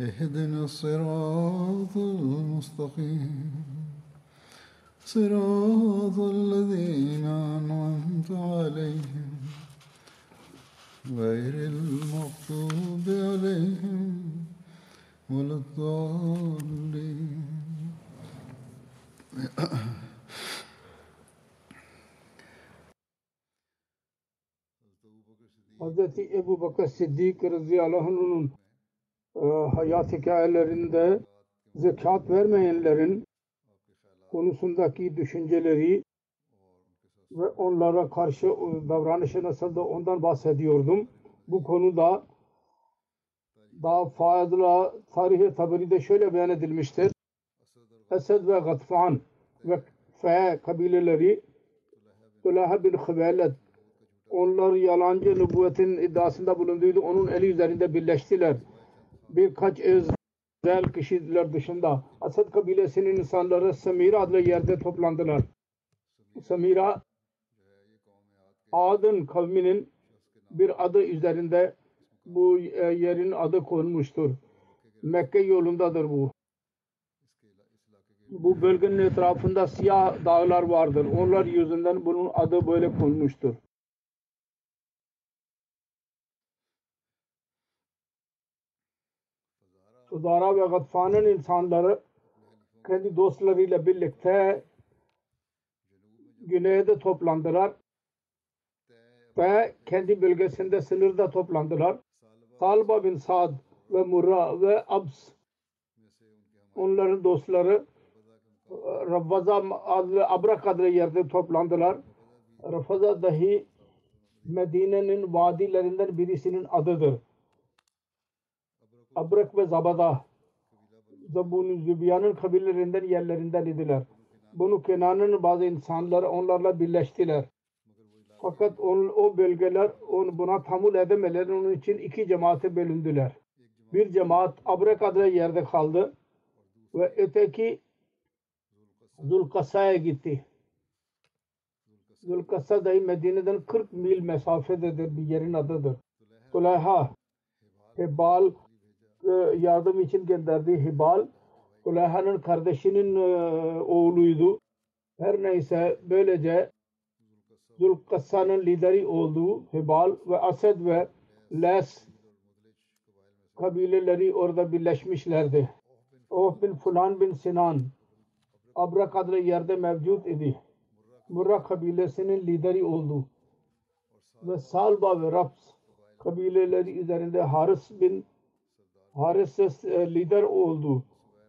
اهدنا الصراط المستقيم صراط الذين أنعمت عليهم غير المغضوب عليهم ولا الضالين Hz. Ebu Bakır radıyallahu anh'ın e, hayat hikayelerinde zekat vermeyenlerin konusundaki düşünceleri ve onlara karşı davranışı nasıl da ondan bahsediyordum. Bu konuda daha fazla tarihi tabiride şöyle beyan edilmiştir. Esed ve Gatfan ve Fe kabileleri Tulaha bin Hüvelet onlar yalancı nübüvvetin iddiasında bulunduydu. Onun eli üzerinde birleştiler. Birkaç özel kişiler dışında Asad kabilesinin insanları Samira adlı yerde toplandılar. Samira Adın kavminin bir adı üzerinde bu yerin adı konmuştur. Mekke yolundadır bu. Bu bölgenin etrafında siyah dağlar vardır. Onlar yüzünden bunun adı böyle konmuştur. Sudara ve Gatfan'ın insanları kendi dostlarıyla birlikte güneyde toplandılar ve kendi bölgesinde sınırda toplandılar. Salba bin Sad ve Murra ve Abs onların dostları Rafaza adlı Abrak adlı yerde toplandılar. Rafaza dahi Medine'nin vadilerinden birisinin adıdır. Abrak ve Zabada Zabun Zübiyan'ın kabilelerinden yerlerinden idiler. Bunu Kenan'ın bazı insanları onlarla birleştiler. Fakat on, o bölgeler on, buna tahammül edemeler. Onun için iki cemaate bölündüler. Bir cemaat Abrak adlı yerde kaldı ve öteki Zulkasa'ya gitti. Zulkasa dahi Medine'den 40 mil mesafededir bir yerin adıdır. Tulayha Hebal yardım için gönderdi Hibal. Tulayha'nın kardeşinin oğluydu. Her neyse böylece Zulkassa'nın lideri olduğu Hibal ve Asad ve Les kabileleri orada birleşmişlerdi. Oh bin Fulan bin Sinan Abrak adlı yerde mevcut idi. Murra kabilesinin lideri oldu. Ve Salba ve Raps kabileleri üzerinde Haris bin Haris lider oldu.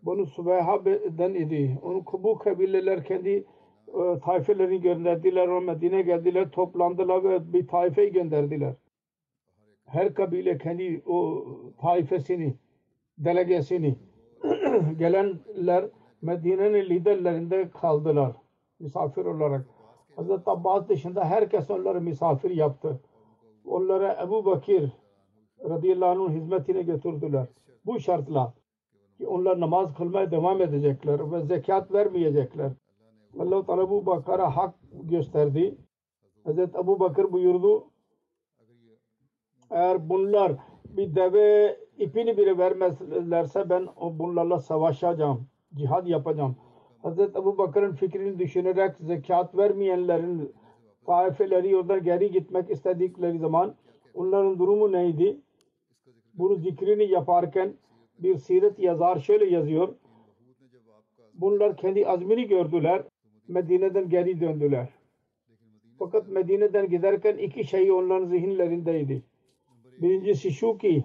Bunu Sübeyha'den idi. Onu bu kabileler kendi e, taifelerini gönderdiler. O Medine geldiler, toplandılar ve bir taifeyi gönderdiler. Her kabile kendi o taifesini, delegesini gelenler Medine'nin liderlerinde kaldılar misafir olarak. Hazreti Abbas dışında herkes onları misafir yaptı. Onlara Ebu Bakir radıyallahu anh'ın hizmetine götürdüler. Bu şartla ki onlar namaz kılmaya devam edecekler ve zekat vermeyecekler. Allah-u Teala bu Bakar'a hak gösterdi. Hazreti Ebu Bakır buyurdu eğer bunlar bir deve ipini bile vermezlerse ben bunlarla savaşacağım. Cihad yapacağım. Hazreti Ebu Bakır'ın fikrini düşünerek zekat vermeyenlerin taifeleri yolda geri gitmek istedikleri zaman onların durumu neydi? Bunu zikrini yaparken bir siret yazar şöyle yazıyor. Bunlar kendi azmini gördüler. Medine'den geri döndüler. Fakat Medine'den giderken iki şey onların zihinlerindeydi. Birincisi şu ki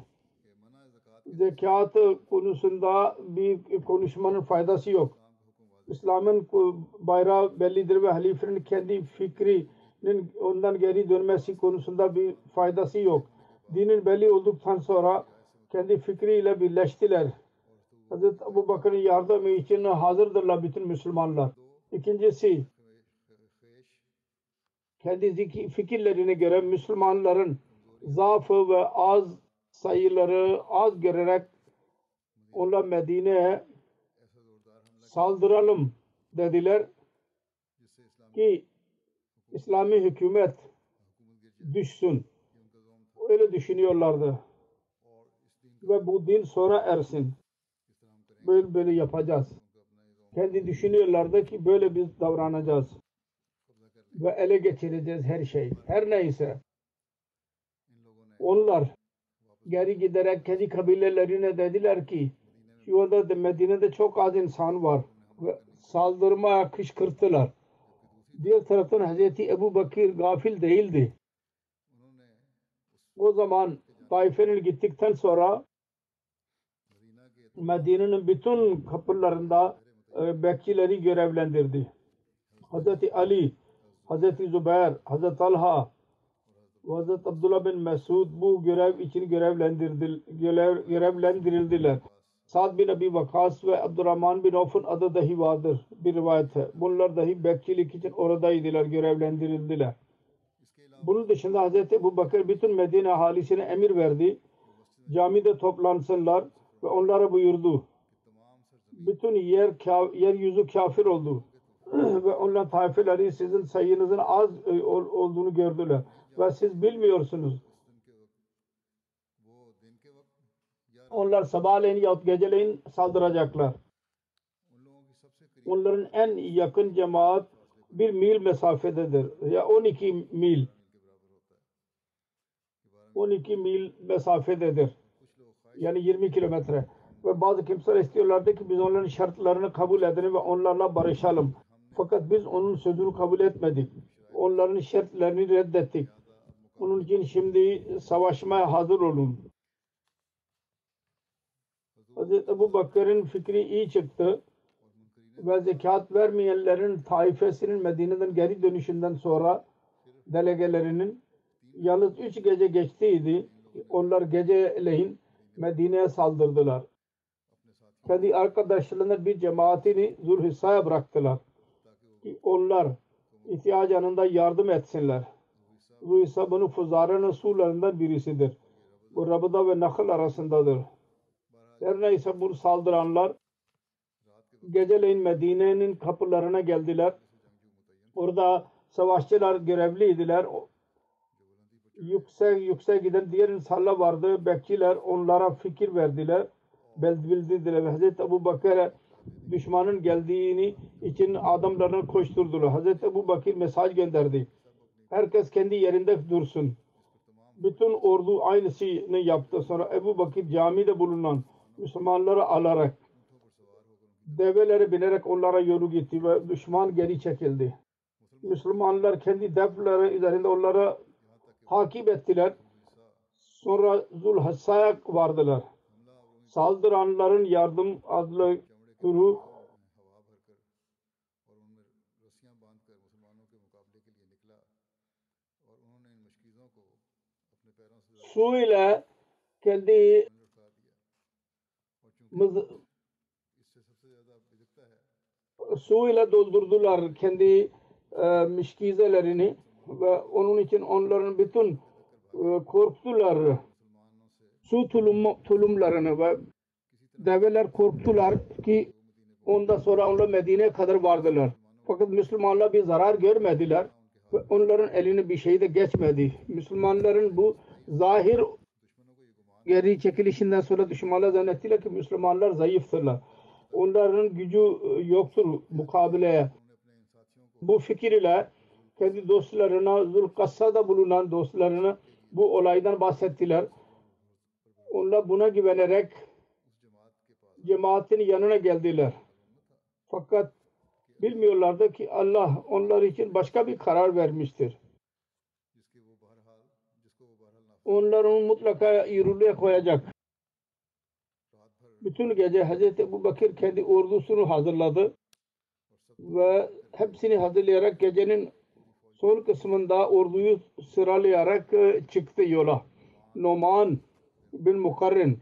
zekat konusunda bir konuşmanın faydası yok. İslam'ın bayrağı bellidir ve halifenin kendi fikrinin ondan geri dönmesi konusunda bir faydası yok. Dinin belli olduktan sonra kendi fikriyle birleştiler. Hazreti Ebu Bakır'ın yardımı için hazırdırlar bütün Müslümanlar. İkincisi kendi fikirlerine göre Müslümanların zaafı ve az sayıları az görerek onlar Medine'ye saldıralım dediler ki İslami hükümet düşsün. Öyle düşünüyorlardı. Ve bu din sonra ersin. Böyle böyle yapacağız. Kendi düşünüyorlardı ki böyle biz davranacağız. Ve ele geçireceğiz her şey. Her neyse. Onlar geri giderek kendi kabilelerine dediler ki şu anda da Medine'de çok az insan var ve saldırmaya kışkırttılar. Diğer taraftan Hazreti Ebu Bakir gafil değildi. O zaman Taife'nin gittikten sonra Medine'nin bütün kapılarında e, bekçileri görevlendirdi. Hazreti Ali, Hazreti Zübeyir, Hazreti Talha, Hazreti Abdullah bin Mesud bu görev için görevlendirildi, görev, görevlendirildiler. Sa'd bin Abi Vakas ve Abdurrahman bin Avf'un adı dahi vardır bir rivayet. Bunlar dahi bekçilik için oradaydılar, görevlendirildiler. Bunun dışında Hz. Ebu Bakır bütün Medine ahalisine emir verdi. Camide toplansınlar ve onlara buyurdu. Bütün yer, yeryüzü kafir oldu. ve onlar taifeleri sizin sayınızın az olduğunu gördüler. Ve siz bilmiyorsunuz. Onlar sabahleyin yahut geceleyin saldıracaklar. Onların en yakın cemaat bir mil mesafededir. Ya 12 mil. 12 mil mesafededir. Yani 20 kilometre. Ve bazı kimseler istiyorlardı ki biz onların şartlarını kabul edelim ve onlarla barışalım. Fakat biz onun sözünü kabul etmedik. Onların şartlarını reddettik. Bunun için şimdi savaşmaya hazır olun. Hz. Ebu Bakır'ın fikri iyi çıktı ve zekat vermeyenlerin taifesinin Medine'den geri dönüşünden sonra delegelerinin yalnız üç gece geçtiydi. Onlar geceleyin Medine'ye saldırdılar. Kendi arkadaşlarına bir cemaatini Zulhissa'ya bıraktılar. Ki onlar ihtiyaç anında yardım etsinler. Zulhissa bunu Fuzara'nın surlarından birisidir. Bu Rabıda ve Nakıl arasındadır. Her neyse bu saldıranlar geceleyin Medine'nin kapılarına geldiler. Orada savaşçılar görevliydiler. Yüksek yüksek giden diğer insanlar vardı. Bekçiler onlara fikir verdiler. Bildirdiler Hazreti Ebu Bakır'a düşmanın geldiğini için adamlarını koşturdular. Hazreti Ebu Bakır mesaj gönderdi. Herkes kendi yerinde dursun. Bütün ordu aynısını yaptı. Sonra Ebu Bakır camide bulunan Müslümanları alarak develere binerek onlara yolu gitti ve düşman geri çekildi. Müslümanlar kendi develeri üzerinde onlara takip ettiler. Sonra Zulhassa'ya vardılar. Saldıranların yardım adlı turu su ile kendi su ile doldurdular kendi e, mişkizelerini ve onun için onların bütün e, korktular su tulum, tulumlarını ve develer korktular ki ondan sonra onlar Medine'ye kadar vardılar. Fakat Müslümanlar bir zarar görmediler ve onların eline bir şey de geçmedi. Müslümanların bu zahir geri çekilişinden sonra düşmanlar zannettiler ki Müslümanlar zayıftırlar. Onların gücü yoktur mukabileye. Bu fikir ile kendi dostlarına Zulkassa'da bulunan dostlarına bu olaydan bahsettiler. Onlar buna güvenerek cemaatin yanına geldiler. Fakat bilmiyorlardı ki Allah onlar için başka bir karar vermiştir. Onlar onu mutlaka yürürlüğe koyacak. Bütün gece Hazreti Ebu Bakır kendi ordusunu hazırladı ve hepsini hazırlayarak gecenin son kısmında orduyu sıralayarak e, çıktı yola. Noman bin Mukarrin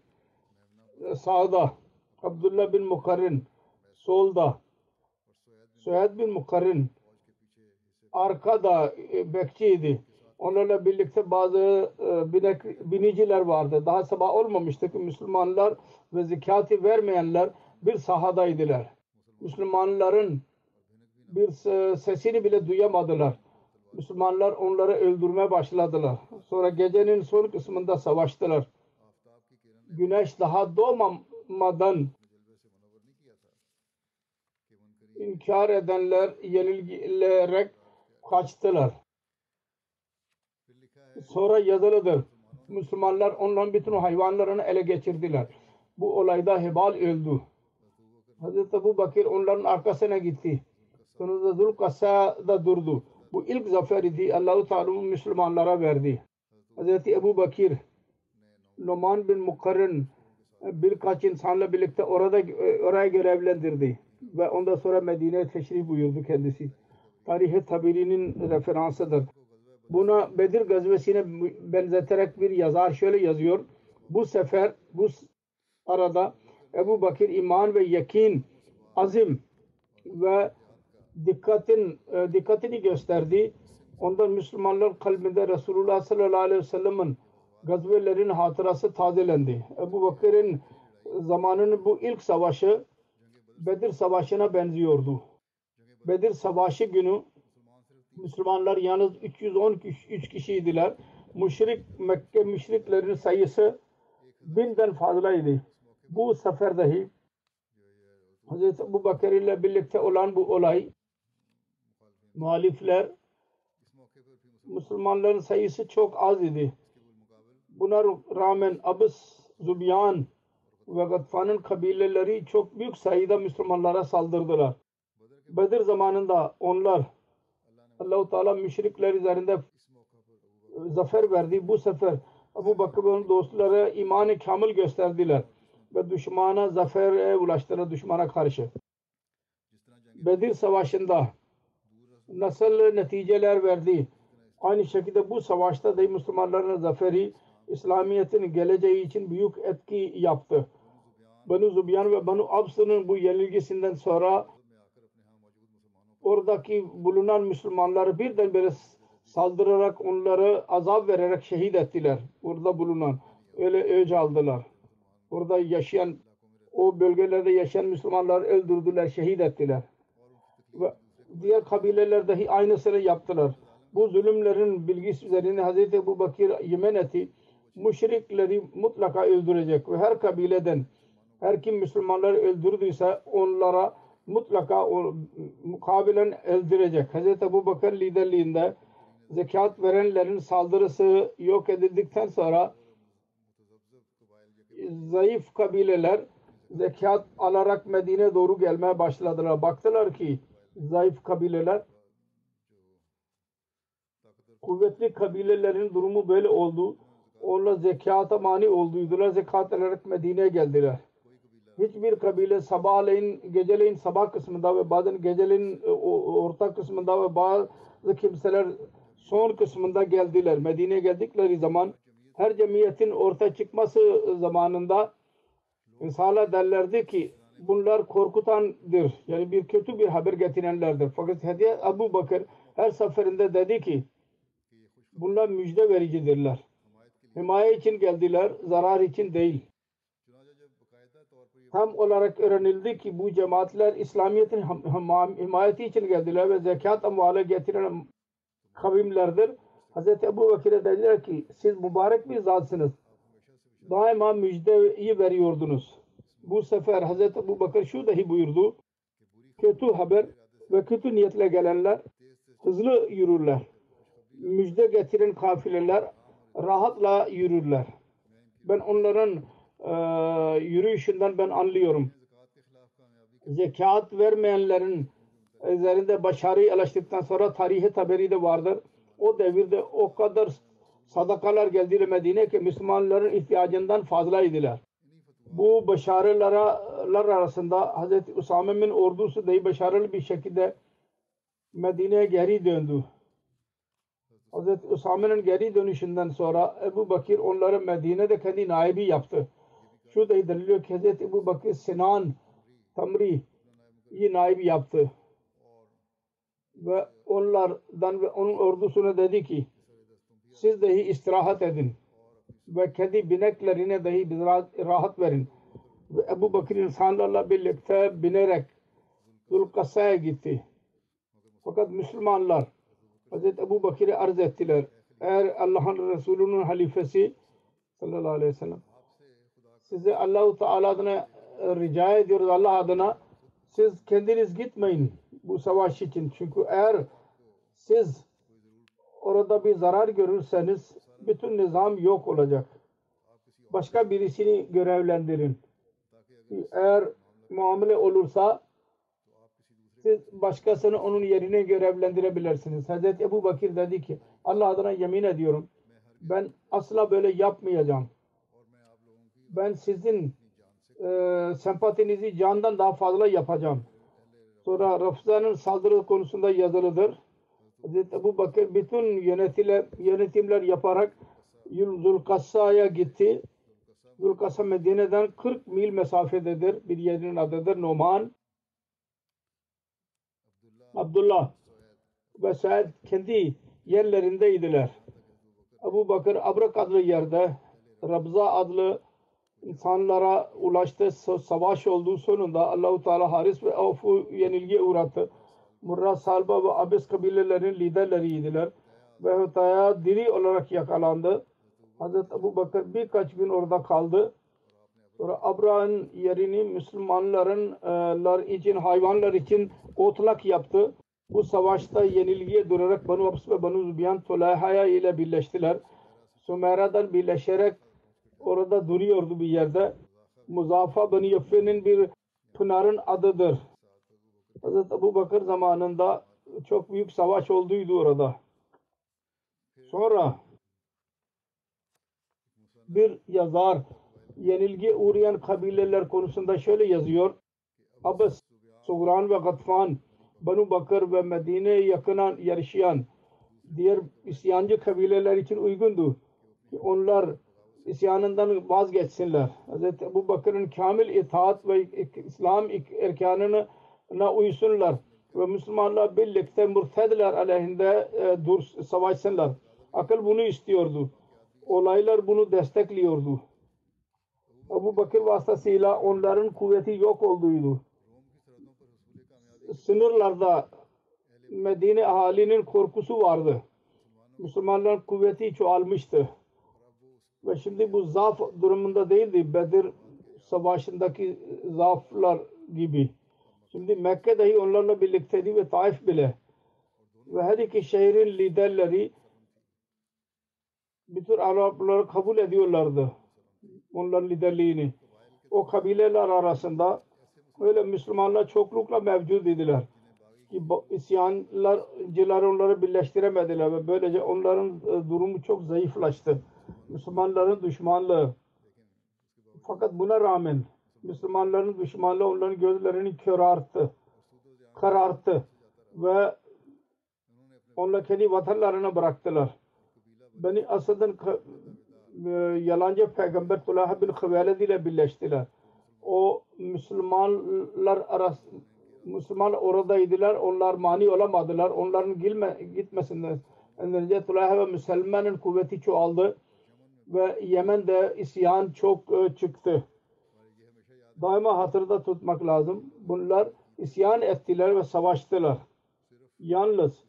e, sağda, Abdullah bin Mukarrin solda, Süheyd bin Mukarrin arkada e, bekçiydi. Onlarla birlikte bazı binek, biniciler vardı. Daha sabah olmamıştı ki Müslümanlar ve zekatı vermeyenler bir sahadaydılar. Müslümanların bir se- sesini bile duyamadılar. Müslümanlar onları öldürmeye başladılar. Sonra gecenin son kısmında savaştılar. Güneş daha doğmadan inkar edenler yenilgilerek kaçtılar. Sonra yazılıdır. Müslümanlar onların bütün hayvanlarını ele geçirdiler. Bu olayda Hebal öldü. Hazreti Ebu Bakır onların arkasına gitti. Sonra da Zulkasa'da durdu. Bu ilk zafer idi. Allah-u Teala Müslümanlara verdi. Hazreti Ebu Bakır Numan bin Mukarrin birkaç insanla birlikte orada oraya görevlendirdi. Ve ondan sonra Medine'ye teşrif buyurdu kendisi. Tarih-i Tabiri'nin referansıdır. Buna Bedir gazvesine benzeterek bir yazar şöyle yazıyor. Bu sefer bu arada Ebu Bakır iman ve yakin, azim ve dikkatin e, dikkatini gösterdi. Ondan Müslümanlar kalbinde Resulullah sallallahu aleyhi ve sellem'in gazvelerin hatırası tazelendi. Ebu Bakır'ın zamanının bu ilk savaşı Bedir Savaşı'na benziyordu. Bedir Savaşı günü Müslümanlar yalnız 313 kişiydiler. Müşrik Mekke müşriklerin sayısı binden fazlaydı. Bu sefer dahi Hz. Ebu Bakır ile birlikte olan bu olay muhalifler Müslümanların sayısı çok az idi. Buna rağmen Abıs, Zubyan ve Gatfan'ın kabileleri çok büyük sayıda Müslümanlara saldırdılar. Bedir zamanında onlar Allah-u Teala müşrikler üzerinde zafer verdi. Bu sefer ve onun dostları imanı kamil gösterdiler ve düşmana zafere ulaştılar düşmana karşı. Bedir Savaşı'nda nasıl neticeler verdi? Aynı şekilde bu savaşta da Müslümanların zaferi İslamiyet'in geleceği için büyük etki yaptı. Banu Zubyan ve Banu Abs'ın bu yenilgisinden sonra oradaki bulunan Müslümanları birdenbire saldırarak onları azap vererek şehit ettiler. Orada bulunan öyle öc aldılar. Orada yaşayan o bölgelerde yaşayan Müslümanları öldürdüler, şehit ettiler. Ve diğer kabileler dahi aynısını yaptılar. Bu zulümlerin bilgisi üzerine Hz. Ebu Bakir yemin etti. Müşrikleri mutlaka öldürecek ve her kabileden her kim Müslümanları öldürdüyse onlara mutlaka o, mukabilen öldürecek. Hz. Ebu Bakır liderliğinde zekat verenlerin saldırısı yok edildikten sonra zayıf kabileler zekat alarak Medine doğru gelmeye başladılar. Baktılar ki zayıf kabileler kuvvetli kabilelerin durumu böyle oldu. Onlar zekata mani olduydular. Zekat alarak Medine'ye geldiler. Hiçbir kabile sabahleyin, geceleyin sabah kısmında ve bazen geceleyin orta kısmında ve bazı kimseler son kısmında geldiler. Medine'ye geldikleri zaman her cemiyetin orta çıkması zamanında insanlar derlerdi ki bunlar korkutandır. Yani bir kötü bir haber getirenlerdir. Fakat Hediye Abu Bakır her seferinde dedi ki bunlar müjde vericidirler. Himaye için geldiler, zarar için değil. Tam olarak öğrenildi ki bu cemaatler İslamiyet'in himayeti için geldiler ve zekat amvale getiren kavimlerdir. Hz. Ebu Bakir'e dediler ki siz mübarek bir zatsınız. Daima müjdeyi veriyordunuz. Bu sefer Hz. Ebu Bakır şu dahi buyurdu. Kötü haber ve kötü niyetle gelenler hızlı yürürler. Müjde getiren kafileler rahatla yürürler. Ben onların e, yürüyüşünden ben anlıyorum. Zekat vermeyenlerin üzerinde başarıyı ulaştıktan sonra tarihi taberi de vardır. O devirde o kadar sadakalar geldi Medine ki Müslümanların ihtiyacından fazlaydılar. Bu başarılar arasında Hz. Usame bin ordusu dahi başarılı bir şekilde Medine'ye geri döndü. Hz. Usame'nin geri dönüşünden sonra Ebu Bakir onları Medine'de kendi naibi yaptı. Şu da deliliyor ki Hz. Ebu Bakir Sinan Tamri'yi naibi yaptı. Ve onlardan ve onun ordusuna dedi ki siz dahi istirahat edin ve kendi bineklerine dahi biraz rahat verin. Ve Ebu Bakir insanlarla birlikte binerek Zulkasa'ya gitti. Fakat Müslümanlar Hz. Ebu Bakir'e arz ettiler. Eğer Allah'ın Resulü'nün halifesi sallallahu aleyhi ve sellem size Allah-u Teala adına rica ediyoruz Allah adına siz kendiniz gitmeyin bu savaş için. Çünkü eğer siz orada bir zarar görürseniz bütün nizam yok olacak. Başka birisini görevlendirin. Eğer muamele olursa siz başkasını onun yerine görevlendirebilirsiniz. Hazreti Ebu Bakir dedi ki Allah adına yemin ediyorum ben asla böyle yapmayacağım. Ben sizin e, sempatinizi candan daha fazla yapacağım. Sonra Rafza'nın saldırı konusunda yazılıdır. Hazreti Ebu Bakır bütün yönetimler yaparak Zulkassa'ya gitti. Zulkassa Medine'den 40 mil mesafededir. Bir yerinin adıdır Noman. Abdullah ve Said kendi yerlerindeydiler. Ebu Bakır Abrak adlı yerde Rabza adlı insanlara ulaştı. Savaş olduğu sonunda Allahu Teala Haris ve Avf'u yenilgiye uğrattı. Murra, Salba ve Abes kabilelerin liderleriydiler. Ve Hütaya diri olarak yakalandı. Hazreti Ebu Bakır birkaç gün orada kaldı. Sonra Abraha'nın yerini Müslümanların için, hayvanlar için otlak yaptı. Bu savaşta yenilgiye durarak Banu Abs ve Banu Zübyan Tulahaya ile birleştiler. Sümera'dan birleşerek orada duruyordu bir yerde. Muzafa Bani Yafe'nin bir pınarın adıdır. Hazreti Ebu Bakır zamanında çok büyük savaş olduydu orada. Sonra bir yazar yenilgi uğrayan kabileler konusunda şöyle yazıyor. Abbas, Sugran ve Gatfan, Banu Bakır ve Medine'ye yakınan yaşayan diğer isyancı kabileler için uygundu. Onlar isyanından vazgeçsinler. Hz. Ebu Bakır'ın kamil itaat ve İslam erkanına uysunlar ve Müslümanlar birlikte mürtedler aleyhinde e, dur, savaşsınlar. Akıl bunu istiyordu. Olaylar bunu destekliyordu. Ebu Bakır vasıtasıyla onların kuvveti yok olduğuydu. Sınırlarda Medine ahalinin korkusu vardı. Müslümanların kuvveti çoğalmıştı. Ve şimdi bu zaaf durumunda değildi. Bedir savaşındaki zaaflar gibi. Şimdi Mekke dahi onlarla birlikteydi ve Taif bile. Ve her iki şehrin liderleri bütün Arapları kabul ediyorlardı. Onların liderliğini. O kabileler arasında öyle Müslümanlar çoklukla mevcut idiler. Ki isyancılar onları birleştiremediler ve böylece onların durumu çok zayıflaştı. Müslümanların düşmanlığı. Fakat buna rağmen Müslümanların düşmanlığı onların gözlerini körarttı, kararttı ve onlar kendi vatanlarına bıraktılar. Beni Asad'ın yalancı peygamber Tullah bin Hüveled ile birleştiler. O Müslümanlar arası Müslüman oradaydılar. Onlar mani olamadılar. Onların gilme, gitmesinden önce Tullah ve Müslümanın kuvveti çoğaldı ve Yemen'de isyan çok çıktı. Daima hatırda tutmak lazım. Bunlar isyan ettiler ve savaştılar. Yalnız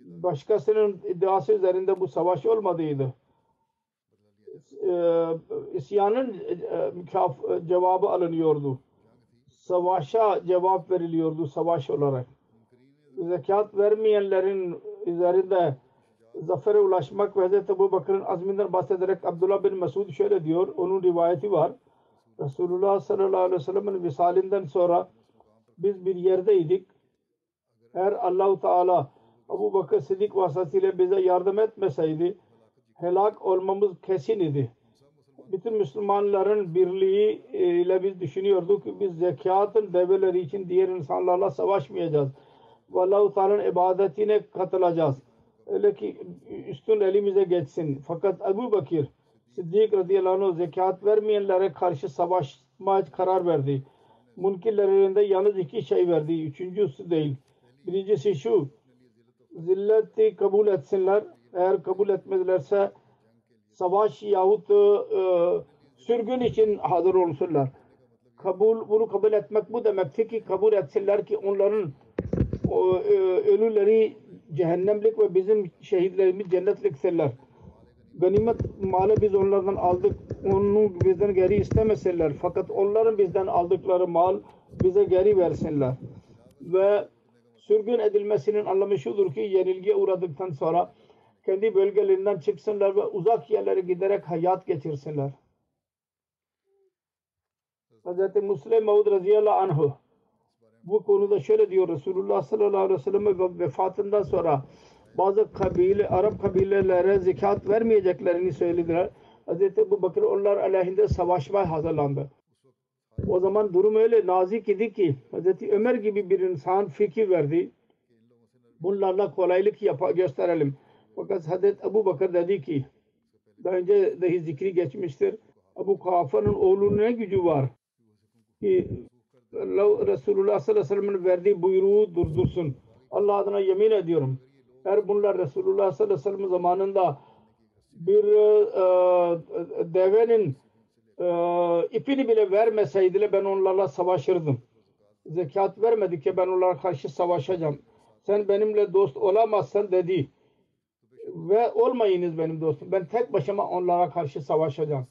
başkasının iddiası üzerinde bu savaş olmadıydı. Ee, isyanın e, cevabı alınıyordu. Savaşa cevap veriliyordu savaş olarak. Zekat vermeyenlerin üzerinde zafere ulaşmak ve Hazreti Ebu Bakır'ın azminden bahsederek Abdullah bin Mesud şöyle diyor. Onun rivayeti var. Resulullah sallallahu aleyhi ve sellem'in visalinden sonra biz bir yerdeydik. Eğer Allahu Teala Abu Bakır Siddik vasıtasıyla bize yardım etmeseydi helak olmamız kesin idi. Bütün Müslümanların birliği ile biz düşünüyorduk ki biz zekatın develeri için diğer insanlarla savaşmayacağız. Ve Allah-u Teala'nın ibadetine katılacağız. Öyle ki üstün elimize geçsin. Fakat Ebu Bakir Siddik radıyallahu anh zekat vermeyenlere karşı savaşmaya karar verdi. Munkirlerinde yalnız iki şey verdi. Üçüncüsü değil. Birincisi şu. Zilleti kabul etsinler. Eğer kabul etmezlerse savaş yahut e, sürgün için hazır olsunlar. Kabul, bunu kabul etmek bu demektir ki kabul etsinler ki onların o, e, ölüleri cehennemlik ve bizim şehitlerimiz cennetlikseler. Ganimet malı biz onlardan aldık. Onu bizden geri istemesinler. Fakat onların bizden aldıkları mal bize geri versinler. Ve sürgün edilmesinin anlamı şudur ki yenilgiye uğradıktan sonra kendi bölgelerinden çıksınlar ve uzak yerlere giderek hayat geçirsinler. Hz. Muslim Maud radıyallahu anh bu konuda şöyle diyor Resulullah sallallahu aleyhi ve sellem vefatından sonra bazı kabile, Arap kabilelere zekat vermeyeceklerini söylediler. Hz. Ebu Bakır onlar aleyhinde savaşmaya hazırlandı. O zaman durum öyle nazik idi ki Hz. Ömer gibi bir insan fikir verdi. Bunlarla kolaylık yap gösterelim. Fakat Hazreti Ebu Bakır dedi ki daha önce dahi zikri geçmiştir. Ebu Kafa'nın oğlunun ne gücü var ki Resulullah sallallahu aleyhi ve sellem'in verdiği buyruğu durdursun. Allah adına yemin ediyorum. Eğer bunlar Resulullah sallallahu aleyhi ve sellem zamanında bir e, devenin e, ipini bile vermeseydiler ben onlarla savaşırdım. Zekat vermedikçe ben onlara karşı savaşacağım. Sen benimle dost olamazsan dedi. Ve olmayınız benim dostum. Ben tek başıma onlara karşı savaşacağım.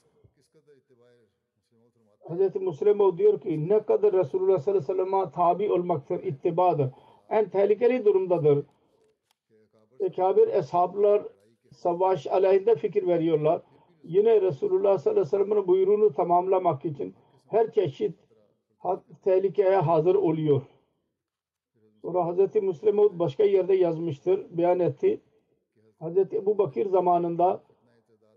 Hz. Müslim diyor ki ne kadar Resulullah sallallahu aleyhi ve sellem'e tabi olmaktır, ittibadır. En tehlikeli durumdadır. Ekabir eshablar savaş aleyhinde fikir veriyorlar. Yine Resulullah sallallahu aleyhi ve sellem'in buyruğunu tamamlamak için her çeşit tehlikeye hazır oluyor. Sonra Hz. Müslim başka yerde yazmıştır, beyan etti. Hz. Ebu Bakir zamanında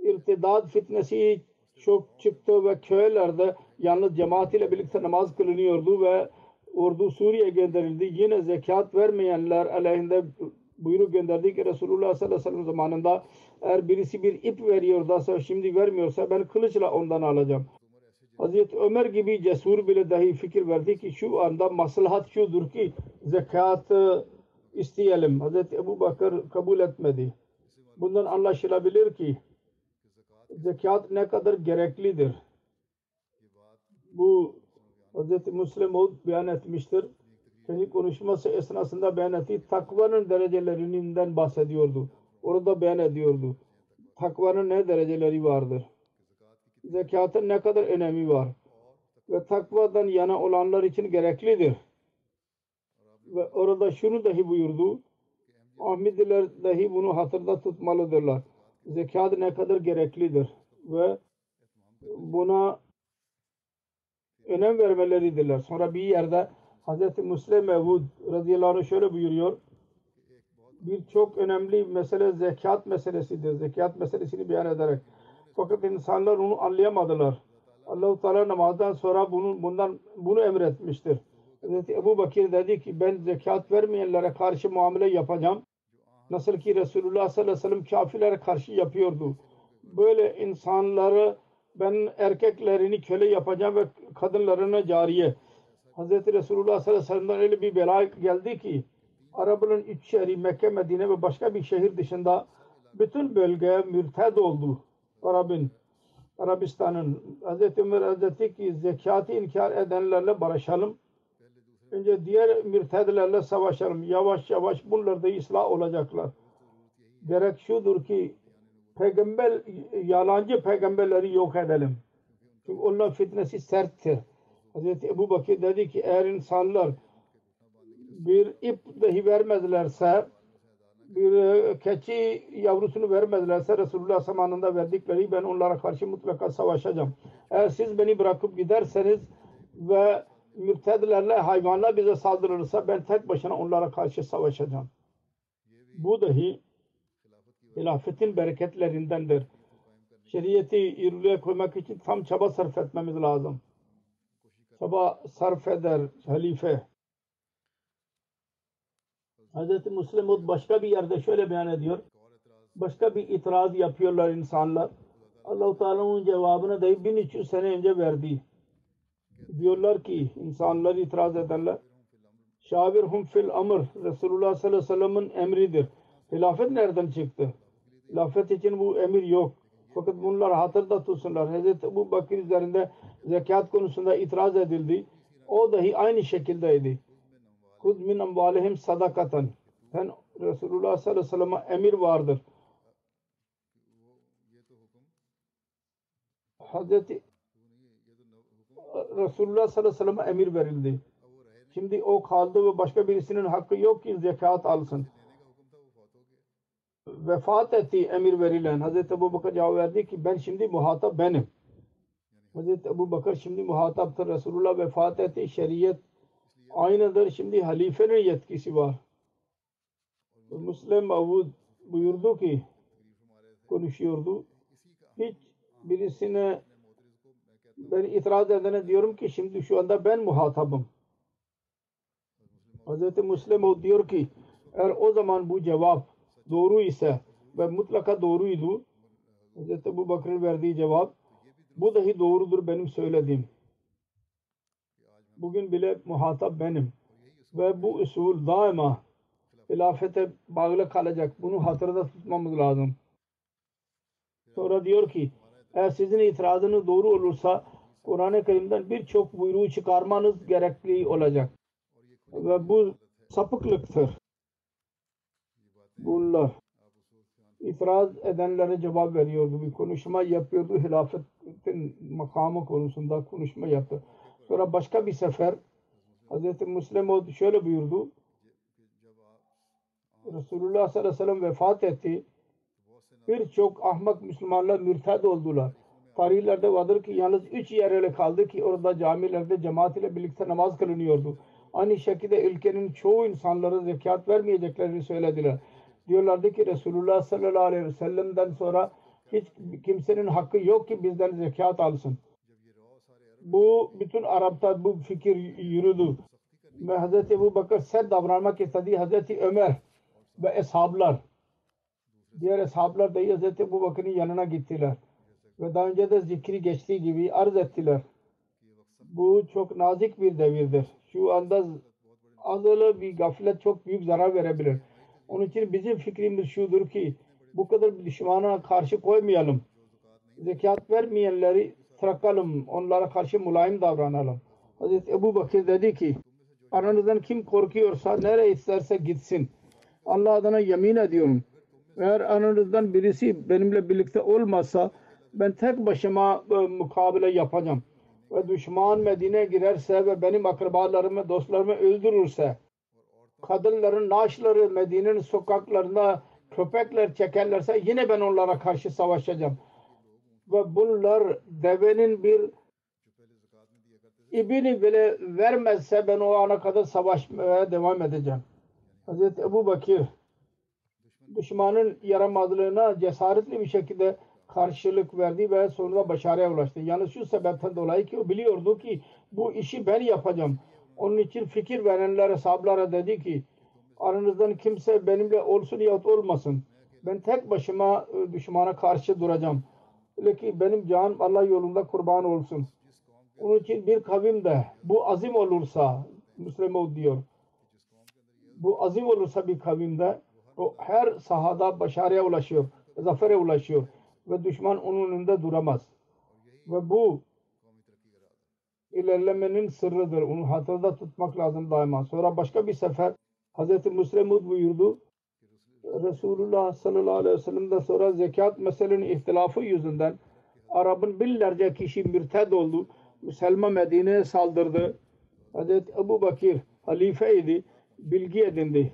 irtidad fitnesi çok çıktı ve köylerde yalnız cemaat ile birlikte namaz kılınıyordu ve ordu Suriye gönderildi. Yine zekat vermeyenler aleyhinde buyruk gönderdi ki Resulullah sallallahu aleyhi ve sellem zamanında eğer birisi bir ip veriyorsa şimdi vermiyorsa ben kılıçla ondan alacağım. Hazreti Ömer gibi cesur bile dahi fikir verdi ki şu anda maslahat şudur ki zekat isteyelim. Hazreti Ebu Bakır kabul etmedi. Bundan anlaşılabilir ki zekat ne kadar gereklidir. Bu Hz. Müslim beyan etmiştir. Kendi konuşması esnasında beyan ettiği takvanın derecelerinden bahsediyordu. Orada beyan ediyordu. Takvanın ne dereceleri vardır? Zekatın ne kadar önemi var? Ve takvadan yana olanlar için gereklidir. Ve orada şunu dahi buyurdu. Ahmediler dahi bunu hatırda tutmalıdırlar. Zekat ne kadar gereklidir ve buna önem vermeleridirler. Sonra bir yerde Hz. Müslim Mevud radıyallahu anh şöyle buyuruyor. Bir çok önemli mesele zekat meselesidir. Zekat meselesini beyan ederek. Fakat insanlar onu anlayamadılar. Allah-u Teala namazdan sonra bunu, bundan bunu emretmiştir. Hz. Ebu Bakir dedi ki ben zekat vermeyenlere karşı muamele yapacağım. Nasıl ki Resulullah sallallahu aleyhi ve sellem kafirlere karşı yapıyordu. Böyle insanları ben erkeklerini köle yapacağım ve kadınlarına cariye. Hz. Resulullah sallallahu aleyhi ve sellem'den öyle bir bela geldi ki Arapların üç şehri Mekke, Medine ve başka bir şehir dışında bütün bölge mürted oldu. Arap'ın, Arabistan'ın. Hz. Ömer Hazreti ki zekatı inkar edenlerle barışalım. Önce diğer mürtedlerle savaşalım. Yavaş yavaş bunlar da ıslah olacaklar. Gerek şudur ki peygamber, yalancı peygamberleri yok edelim. Çünkü onlar fitnesi serttir. Hazreti Ebu Bakır dedi ki eğer insanlar bir ip dahi vermezlerse bir e, keçi yavrusunu vermedilerse Resulullah zamanında verdikleri ben onlara karşı mutlaka savaşacağım. Eğer siz beni bırakıp giderseniz ve mürtedlerle hayvanlar bize saldırırsa ben tek başına onlara karşı savaşacağım. Bu dahi hilafetin bereketlerindendir. Şeriatı yürürlüğe koymak için tam çaba sarf etmemiz lazım. Çaba sarf eder halife. Hz. Müslim başka bir yerde şöyle beyan ediyor. Başka bir itiraz yapıyorlar insanlar. Allah-u Teala'nın cevabını da 1300 sene önce verdi. Diyorlar ki insanlar itiraz ederler. Şavirhum fil amr Resulullah sallallahu aleyhi ve sellem'in emridir. Hilafet nereden çıktı? Hilafet için bu emir yok. Fakat bunlar hatırda tutsunlar. Hz. Ebu Bakır üzerinde zekat konusunda itiraz edildi. O dahi aynı şekildeydi. Kud min amvalihim sadakaten. Sen Resulullah sallallahu aleyhi ve sellem'e emir vardır. Hazreti Resulullah sallallahu aleyhi ve sellem'e emir verildi. Şimdi o kaldı ve başka birisinin hakkı yok ki zekat alsın. Vefat etti emir verilen. Hazreti Ebu Bakır cevap verdi ki ben şimdi muhatap benim. Hazreti Ebu Bakır şimdi muhataptır. Resulullah vefat etti. Şeriyet aynıdır. Şimdi halifenin yetkisi var. Müslim Avud buyurdu ki konuşuyordu. Hiç birisine ben itiraz edene diyorum ki şimdi şu anda ben muhatabım. Hz. Müslim Avud diyor ki eğer o zaman bu cevap doğru ise ve mutlaka doğruydu Hz. Ebu Bakır'ın verdiği cevap bu dahi doğrudur benim söylediğim. Bugün bile muhatap benim. Ve bu usul daima hilafete bağlı kalacak. Bunu hatırda tutmamız lazım. Sonra diyor ki eğer sizin itirazınız doğru olursa Kur'an-ı Kerim'den birçok buyruğu çıkarmanız gerekli olacak. Ve bu sapıklıktır. Bunlar itiraz edenlere cevap veriyordu. Bir konuşma yapıyordu. Hilafetin makamı konusunda konuşma yaptı. Sonra başka bir sefer Hz. Müslim şöyle buyurdu. Resulullah sallallahu aleyhi ve sellem vefat etti. Birçok ahmak Müslümanlar mürted oldular. Tarihlerde vardır ki yalnız üç yer öyle kaldı ki orada camilerde cemaat ile birlikte namaz kılınıyordu. Aynı şekilde ülkenin çoğu insanları zekat vermeyeceklerini söylediler. Diyorlardı ki Resulullah sallallahu aleyhi ve sellem'den sonra hiç kimsenin hakkı yok ki bizden zekat alsın. Bu bütün Arap'ta bu fikir yürüdü. Ve Hz. Ebu Bakır sert davranmak istedi. Hz. Ömer ve eshablar diğer eshablar da Hz. Ebu Bakır'ın yanına gittiler. Ve daha önce de zikri geçtiği gibi arz ettiler. Bu çok nazik bir devirdir. Şu anda azılı bir gaflet çok büyük zarar verebilir. Onun için bizim fikrimiz şudur ki bu kadar düşmana karşı koymayalım. Zekat vermeyenleri bırakalım. Onlara karşı mulayim davranalım. Hazreti Ebu Bakır dedi ki aranızdan kim korkuyorsa nereye isterse gitsin. Allah adına yemin ediyorum. Eğer aranızdan birisi benimle birlikte olmazsa ben tek başıma e, mukabele yapacağım. Ve düşman Medine'ye girerse ve benim akrabalarımı, dostlarımı öldürürse kadınların naaşları Medine'nin sokaklarında köpekler çekerlerse yine ben onlara karşı savaşacağım. Ve bunlar devenin bir ibini bile vermezse ben o ana kadar savaşmaya devam edeceğim. Hazreti Ebu Bakir düşmanın yaramazlığına cesaretli bir şekilde karşılık verdi ve sonunda başarıya ulaştı. Yani şu sebepten dolayı ki o biliyordu ki bu işi ben yapacağım. Onun için fikir verenlere, sahablara dedi ki aranızdan kimse benimle olsun yahut olmasın. Ben tek başıma e, düşmana karşı duracağım. Öyle ki benim canım Allah yolunda kurban olsun. Onun için bir kavimde bu azim olursa Müslüman diyor. Bu azim olursa bir kavimde o her sahada başarıya ulaşıyor. Zafere ulaşıyor. Ve düşman onun önünde duramaz. Ve bu ilerlemenin sırrıdır. Onu hatırda tutmak lazım daima. Sonra başka bir sefer Hz. Müslim buyurdu. Resulullah sallallahu aleyhi ve sellem'den sonra zekat meselenin ihtilafı yüzünden Arap'ın binlerce kişi mürted oldu. Müslüman Medine'ye saldırdı. Hz. Ebu Bakir halifeydi. Bilgi edindi.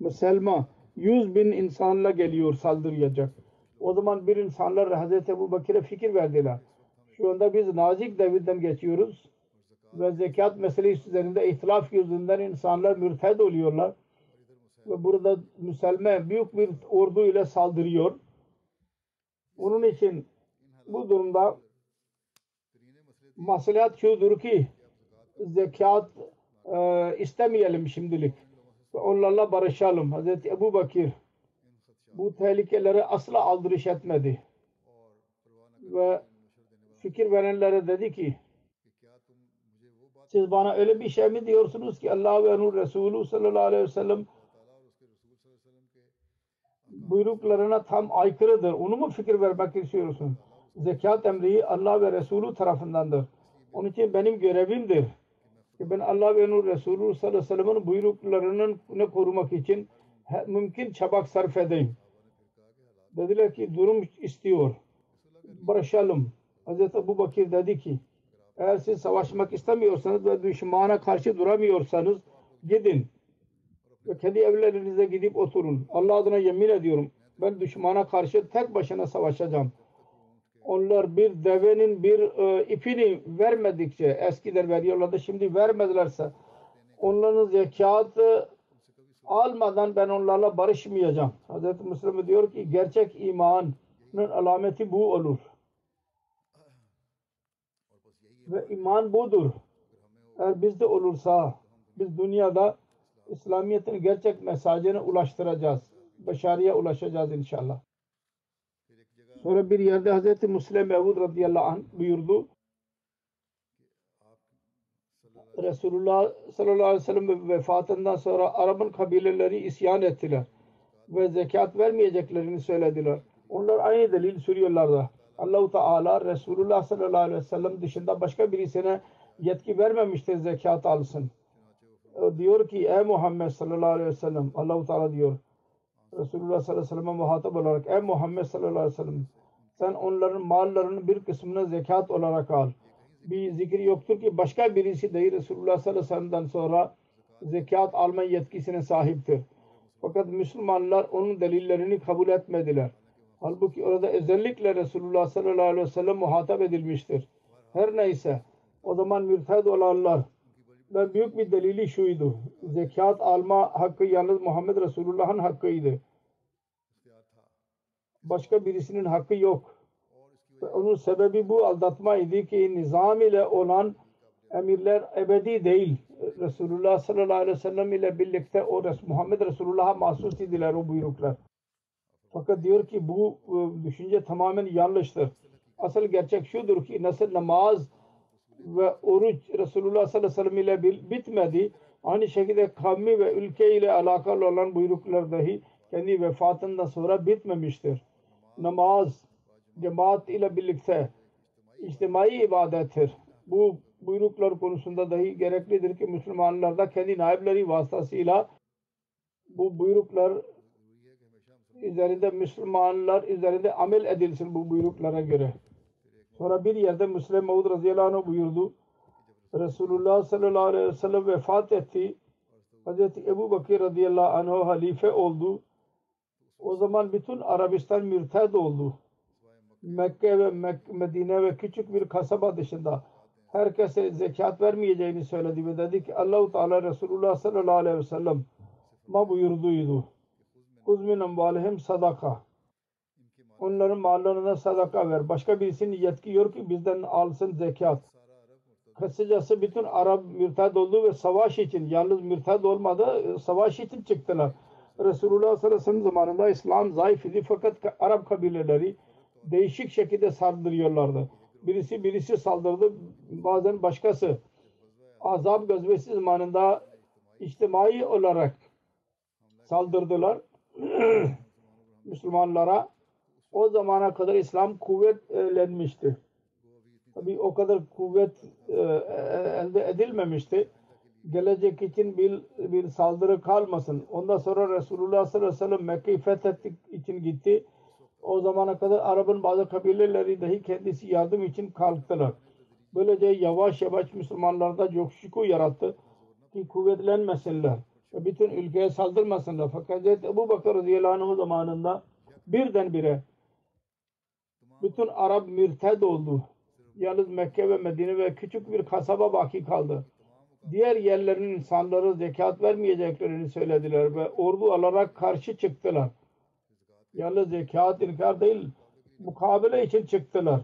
Müslüman 100 bin insanla geliyor saldıracak. O zaman bir insanlar Hazreti Ebu Bakır'a fikir verdiler. Şu anda biz nazik devirden geçiyoruz ve zekat meselesi üzerinde ihtilaf yüzünden insanlar mürted oluyorlar. Ve burada Müslüman büyük bir ordu ile saldırıyor. Onun için bu durumda maslahat şudur ki zekat e, istemeyelim şimdilik. Ve onlarla barışalım. Hazreti Ebu Bakir bu tehlikelere asla aldırış etmedi. Ve fikir verenlere dedi ki siz bana öyle bir şey mi diyorsunuz ki Allah ve Nur Resulü sallallahu aleyhi ve sellem buyruklarına tam aykırıdır. Onu mu fikir vermek istiyorsun? Zekat emri Allah ve Resulü tarafındandır. Onun için benim görevimdir ki ben Allah ve Nur Resulü sallallahu aleyhi ve sellem'in buyruklarını korumak için mümkün çabak sarf edeyim. Dediler ki durum istiyor. Barışalım. Hazreti Ebu Bakir dedi ki eğer siz savaşmak istemiyorsanız ve düşmana karşı duramıyorsanız gidin. Ve kendi evlerinize gidip oturun. Allah adına yemin ediyorum. Ben düşmana karşı tek başına savaşacağım. Onlar bir devenin bir e, ipini vermedikçe eskiden veriyorlardı şimdi vermedilerse onların zekatı almadan ben onlarla barışmayacağım. Hazreti Müslim diyor ki gerçek imanın alameti bu olur. Ve iman budur. Eğer bizde olursa biz dünyada İslamiyet'in gerçek mesajını ulaştıracağız. Başarıya ulaşacağız inşallah. Sonra bir yerde Hazreti Müslim Mevud radıyallahu anh buyurdu. Resulullah sallallahu aleyhi ve sellem vefatından sonra Arap'ın kabileleri isyan ettiler. Ve zekat vermeyeceklerini söylediler. Onlar aynı delil sürüyorlardı. Allahu Teala Resulullah sallallahu aleyhi ve sellem dışında başka birisine yetki vermemiştir zekat alsın. Diyor ki ey Muhammed sallallahu aleyhi ve sellem Allahu Teala diyor Resulullah sallallahu aleyhi ve sellem'e muhatap olarak ey Muhammed sallallahu aleyhi ve sellem sen onların mallarının bir kısmını zekat olarak al. Bir zikir yoktur ki başka birisi değil Resulullah sallallahu aleyhi ve sellem'den sonra zekat alma yetkisine sahiptir. Fakat Müslümanlar onun delillerini kabul etmediler. Halbuki orada özellikle Resulullah sallallahu aleyhi ve sellem muhatap edilmiştir. Her neyse o zaman mürted olanlar ve büyük bir delili şuydu. Zekat alma hakkı yalnız Muhammed Resulullah'ın hakkıydı. Başka birisinin hakkı yok. Ve onun sebebi bu aldatma idi ki nizam ile olan emirler ebedi değil. Resulullah sallallahu aleyhi ve sellem ile birlikte o Muhammed Resulullah'a mahsus idiler o buyruklar. Fakat diyor ki bu e, düşünce tamamen yanlıştır. Asıl gerçek şudur ki nasıl namaz ve oruç Resulullah sallallahu aleyhi ve sellem ile bitmedi. Aynı şekilde kavmi ve ülke ile alakalı olan buyruklar dahi kendi vefatından sonra bitmemiştir. Namaz cemaat ile birlikte içtimai ibadettir. Bu buyruklar konusunda dahi gereklidir ki Müslümanlar da kendi naibleri vasıtasıyla bu buyruklar üzerinde Müslümanlar üzerinde amel edilsin bu buyruklara göre. Sonra bir yerde Müslim Maud radıyallahu anh buyurdu. Resulullah sallallahu aleyhi ve sellem vefat etti. Hazreti Ebu Bakır radıyallahu anh halife oldu. O zaman bütün Arabistan mürted oldu. Mekke ve Mek Medine ve küçük bir kasaba dışında herkese zekat vermeyeceğini söyledi ve dedi ki Allahu Teala Resulullah sallallahu aleyhi ve sellem ma buyurduydu. Kuzmin amvalihim sadaka. Onların mallarına sadaka ver. Başka birisinin yetki ki bizden alsın zekat. Kısacası bütün Arap mürted oldu ve savaş için yalnız mürted olmadı savaş için çıktılar. Resulullah sallallahu aleyhi ve sellem zamanında İslam zayıf idi fakat Arap kabileleri değişik şekilde saldırıyorlardı. Birisi birisi saldırdı bazen başkası. Azap gazvesi zamanında içtimai olarak saldırdılar Müslümanlara. O zamana kadar İslam kuvvetlenmişti. Tabi o kadar kuvvet e, elde edilmemişti. Gelecek için bir, bir saldırı kalmasın. Ondan sonra Resulullah sallallahu aleyhi ve sellem Mekke'yi fethettik için gitti. O zamana kadar Arap'ın bazı kabileleri dahi kendisi yardım için kalktılar. Böylece yavaş yavaş Müslümanlarda coşku yarattı ki kuvvetlenmesinler. Ve bütün ülkeye saldırmasınlar. Fakat Hazreti Ebu Bakır radıyallahu anh zamanında birdenbire bütün Arap mürted oldu. Yalnız Mekke ve Medine ve küçük bir kasaba baki kaldı. Diğer yerlerin insanları zekat vermeyeceklerini söylediler ve ordu alarak karşı çıktılar. Yalnız zekat inkar değil, mukabele için çıktılar.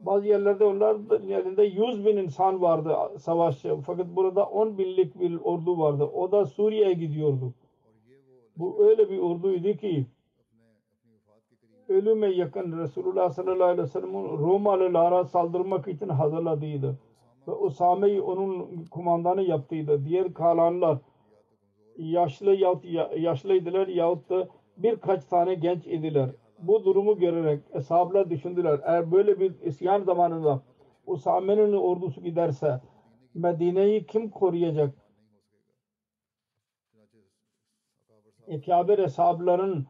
Bazı yerlerde onların yerinde 100 bin insan vardı savaşçı. Fakat burada 10 binlik bir ordu vardı. O da Suriye'ye gidiyordu. Bu öyle bir orduydu ki ölüme yakın Resulullah sallallahu aleyhi ve sellem'in Romalılara saldırmak için hazırladıydı. Ve Usame'yi onun kumandanı yaptıydı. Diğer kalanlar yaşlı yahut yaşlıydılar yahut da birkaç tane genç idiler. Bu durumu görerek eshablar düşündüler. Eğer böyle bir isyan zamanında Usame'nin ordusu giderse Medine'yi kim koruyacak? Ekabir eshabların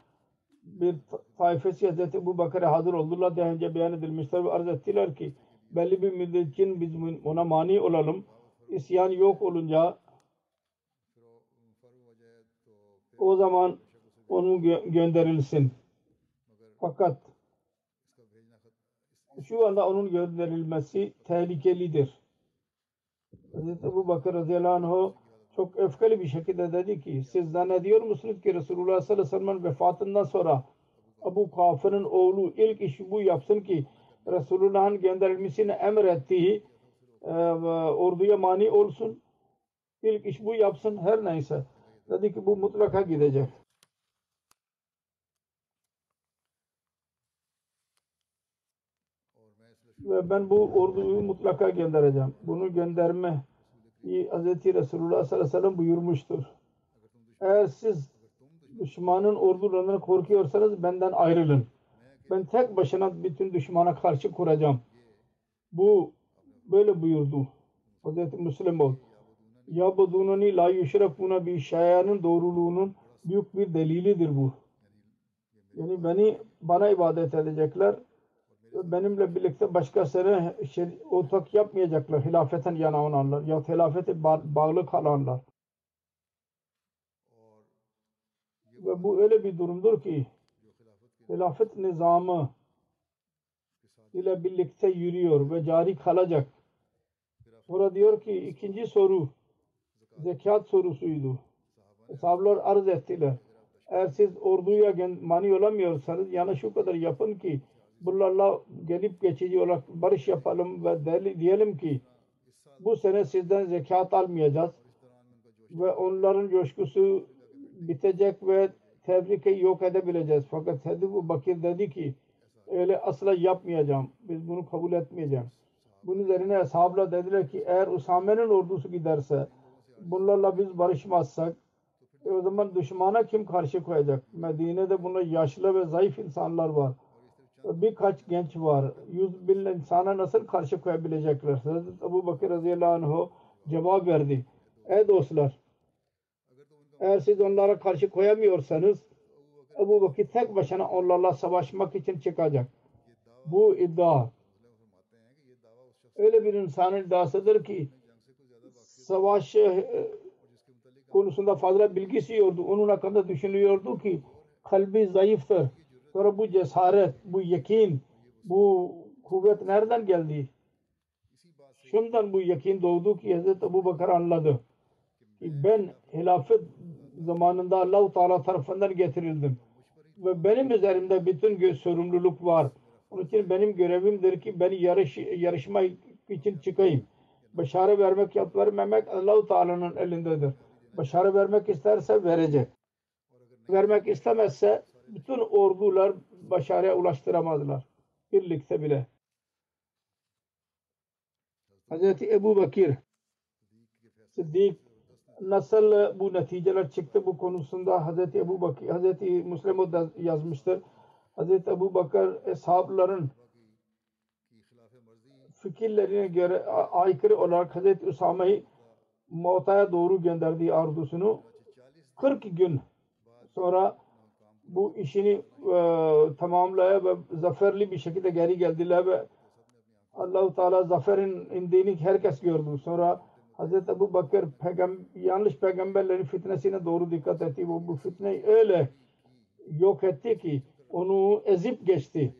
bir taifesi Hazreti Ebu Bakır'a hazır oldular daha beyan edilmişler ve arz ettiler ki belli bir müddet için biz ona mani olalım. İsyan yok olunca o zaman onun gö- gönderilsin. Fakat şu anda onun gönderilmesi tehlikelidir. Hazreti Ebu Bakır radıyallahu anh çok öfkeli bir şekilde dedi ki siz zannediyor musunuz ki Resulullah sallallahu aleyhi ve sellem'in vefatından sonra Abu Kafir'in oğlu ilk iş bu yapsın ki Resulullah'ın gönderilmesini emrettiği e, orduya mani olsun. İlk iş bu yapsın her neyse. Dedi ki bu mutlaka gidecek. Ben bu orduyu mutlaka göndereceğim. Bunu gönderme Hz. Resulullah sallallahu aleyhi ve sellem buyurmuştur. Eğer siz düşmanın ordularından korkuyorsanız benden ayrılın. Ben tek başına bütün düşmana karşı kuracağım. Bu böyle buyurdu. Hz. Müslim ol. Yabudunani la yuşrakuna bi şayanın doğruluğunun büyük bir delilidir bu. Yani beni bana ibadet edecekler. Benimle birlikte başkasına şey, ortak yapmayacaklar. Hilafetten yana olanlar ya hilafete bağlı kalanlar. Ve bu öyle bir durumdur ki hilafet nizamı ile birlikte yürüyor ve cari kalacak. Burada diyor ki ikinci soru zekat sorusuydu. Sahabeler arz ettiler. Eğer siz orduya mani olamıyorsanız yani şu kadar yapın ki bunlarla gelip geçici olarak barış yapalım ve diyelim ki bu sene sizden zekat almayacağız ve onların coşkusu bitecek ve tebrikeyi yok edebileceğiz. Fakat Hazreti Bakir dedi ki öyle asla yapmayacağım. Biz bunu kabul etmeyeceğim. Bunun üzerine ashabla dediler ki eğer Usame'nin ordusu giderse bunlarla biz barışmazsak o zaman düşmana kim karşı koyacak? Medine'de buna yaşlı ve zayıf insanlar var. Birkaç genç var. Yüz bin insana nasıl karşı koyabilecekler? Hazreti Ebu Bakır radıyallahu anh cevap verdi. Ey dostlar eğer siz onlara karşı koyamıyorsanız Ebu Bakır tek başına onlarla savaşmak için çıkacak. Bu iddia öyle bir insanın iddiasıdır ki savaş konusunda fazla bilgisi yoktu. Onun hakkında düşünüyordu ki kalbi zayıftır. Sonra bu cesaret, bu yakin, bu kuvvet nereden geldi? Şundan bu yakin doğdu ki Hazreti Ebu Bakır anladı. Ki ben hilafet zamanında Allah-u Teala tarafından getirildim. Ve benim üzerimde bütün sorumluluk var. Onun için benim görevimdir ki beni yarış, yarışma için çıkayım. Başarı vermek yap vermemek Allah-u Teala'nın elindedir. Başarı vermek isterse verecek. Vermek istemezse bütün ordular başarıya ulaştıramazlar. Birlikte bile. Hz. Ebu Bakir Sıddık nasıl bu neticeler çıktı bu konusunda Hz. Ebu Bakir, Hz. Müslim da yazmıştır. Hz. Ebu Bakır eshabların fikirlerine göre aykırı olarak Hz. Usame'yi Mu'ta'ya doğru gönderdiği ordusunu 40 gün sonra bu işini e, tamamlaya ve zaferli bir şekilde geri geldiler ve Allah-u Teala zaferin indiğini herkes gördü. Sonra Hazreti Ebu Bakır peygam- yanlış peygamberlerin fitnesine doğru dikkat etti. Bu, bu fitneyi öyle yok etti ki onu ezip geçti.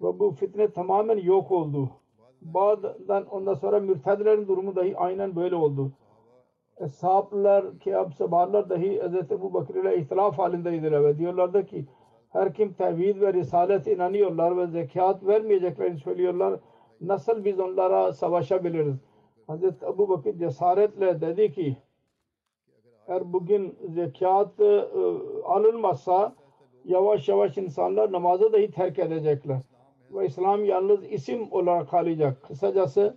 Ve bu fitne tamamen yok oldu. Bağdan ondan sonra mürtedlerin durumu dahi aynen böyle oldu. Eshablar, Kâb sabarlar dahi Hz. Ebu Bakır ile ihtilaf halindeydiler ve diyorlardı ki her kim tevhid ve risalet inanıyorlar ve zekat vermeyeceklerini söylüyorlar. Nasıl biz onlara savaşabiliriz? Hazreti Ebu Bakır cesaretle dedi ki eğer bugün zekat e, alınmazsa yavaş yavaş insanlar namazı dahi terk edecekler. Ve İslam yalnız isim olarak kalacak. Kısacası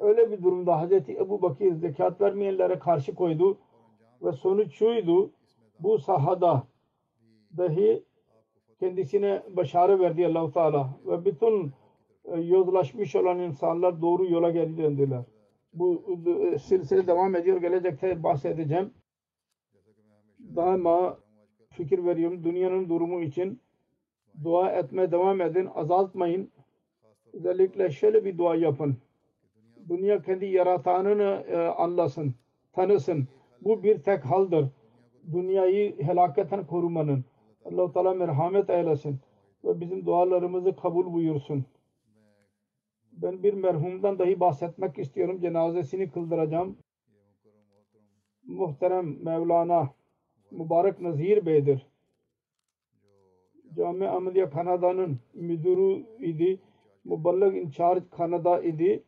öyle bir durumda Hazreti Ebu Bakır zekat vermeyenlere karşı koydu ve sonuç şuydu bu sahada dahi kendisine başarı verdi allah Teala ve bütün e, yozlaşmış olan insanlar doğru yola geri döndüler. Bu e, silsile devam ediyor. Gelecekte bahsedeceğim. Daima fikir veriyorum. Dünyanın durumu için dua etmeye devam edin. Azaltmayın. Özellikle şöyle bir dua yapın. Dünya kendi yaratanını e, anlasın, tanısın. Bu bir tek haldır. Dünyayı helaketten korumanın. allah Teala merhamet eylesin ve bizim dualarımızı kabul buyursun. Ben bir merhumdan dahi bahsetmek istiyorum. Cenazesini kıldıracağım. Muhterem Mevlana Mübarek Nazir Bey'dir. Cami Ahmediye Kanada'nın müdürü idi. Muballag incharge Kanada idi.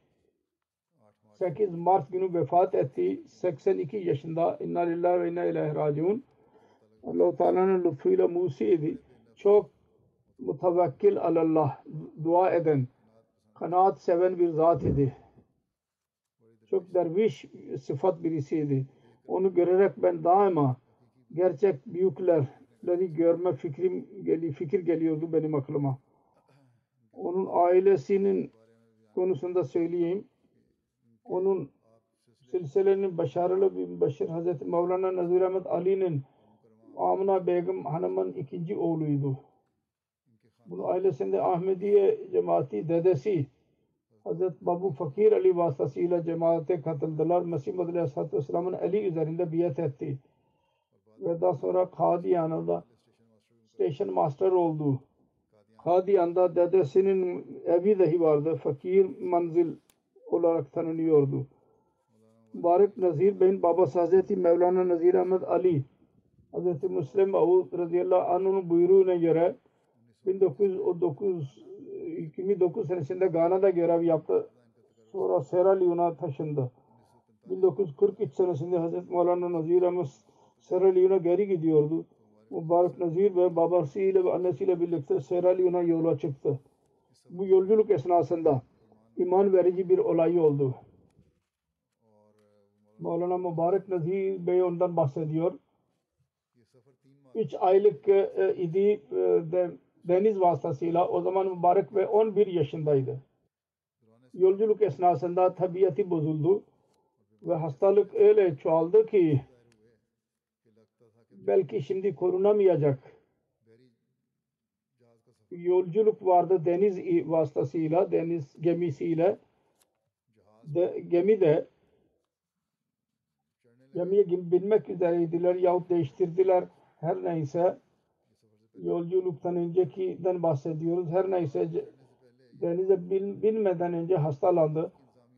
8 Mart günü vefat etti. 82 yaşında. İnna lillahi ve inna ileyhi raciun. Allah-u Teala'nın lütfuyla musi idi. Çok mutavakkil alallah dua eden, kanaat seven bir zat idi. Çok derviş sıfat birisiydi. Onu görerek ben daima gerçek büyükleri görme fikrim geli, fikir geliyordu benim aklıma. Onun ailesinin konusunda söyleyeyim. Onun silsilenin başarılı bir başır Hazreti Mevlana Nazir Ahmet Ali'nin Amina Begum Hanım'ın ikinci oğluydu. Bunun ailesinde Ahmediye cemaati dedesi Hazreti Babu Fakir Ali vasıtasıyla cemaate katıldılar. Mesih Madri Aleyhisselatü Vesselam'ın Ali üzerinde biat etti. Ve daha sonra Kadiyan'da station master oldu. Kadiyan'da dedesinin evi dahi vardı. Fakir manzil olarak tanınıyordu. Mübarek Nazir Bey'in babası Hazreti Mevlana Nazir Ahmet Ali Hazreti Müslim Avud radıyallahu anh'ın buyruğuna göre 1909 2009 senesinde Gana'da görev yaptı. Sonra Sierra Leone'a taşındı. 1943 senesinde Hazreti Mevlana Nazir Ahmet Sierra Leone'a geri gidiyordu. Mübarek Nazir ve babasıyla ve annesiyle birlikte Sierra Leone'a yola çıktı. Bu yolculuk esnasında iman verici bir olay oldu. Mevlana Mübarek Nazir Bey ondan bahsediyor. 3 aylık e, idi e, de, deniz vasıtasıyla o zaman Mübarek ve 11 yaşındaydı. Yolculuk esnasında tabiatı bozuldu ve hastalık öyle çoğaldı ki belki şimdi korunamayacak. Yolculuk vardı deniz vasıtasıyla, deniz gemisiyle. De, gemi de gemiye binmek üzereydiler yahut değiştirdiler. Her neyse yolculuktan öncekiden bahsediyoruz. Her neyse denize bin, binmeden önce hastalandı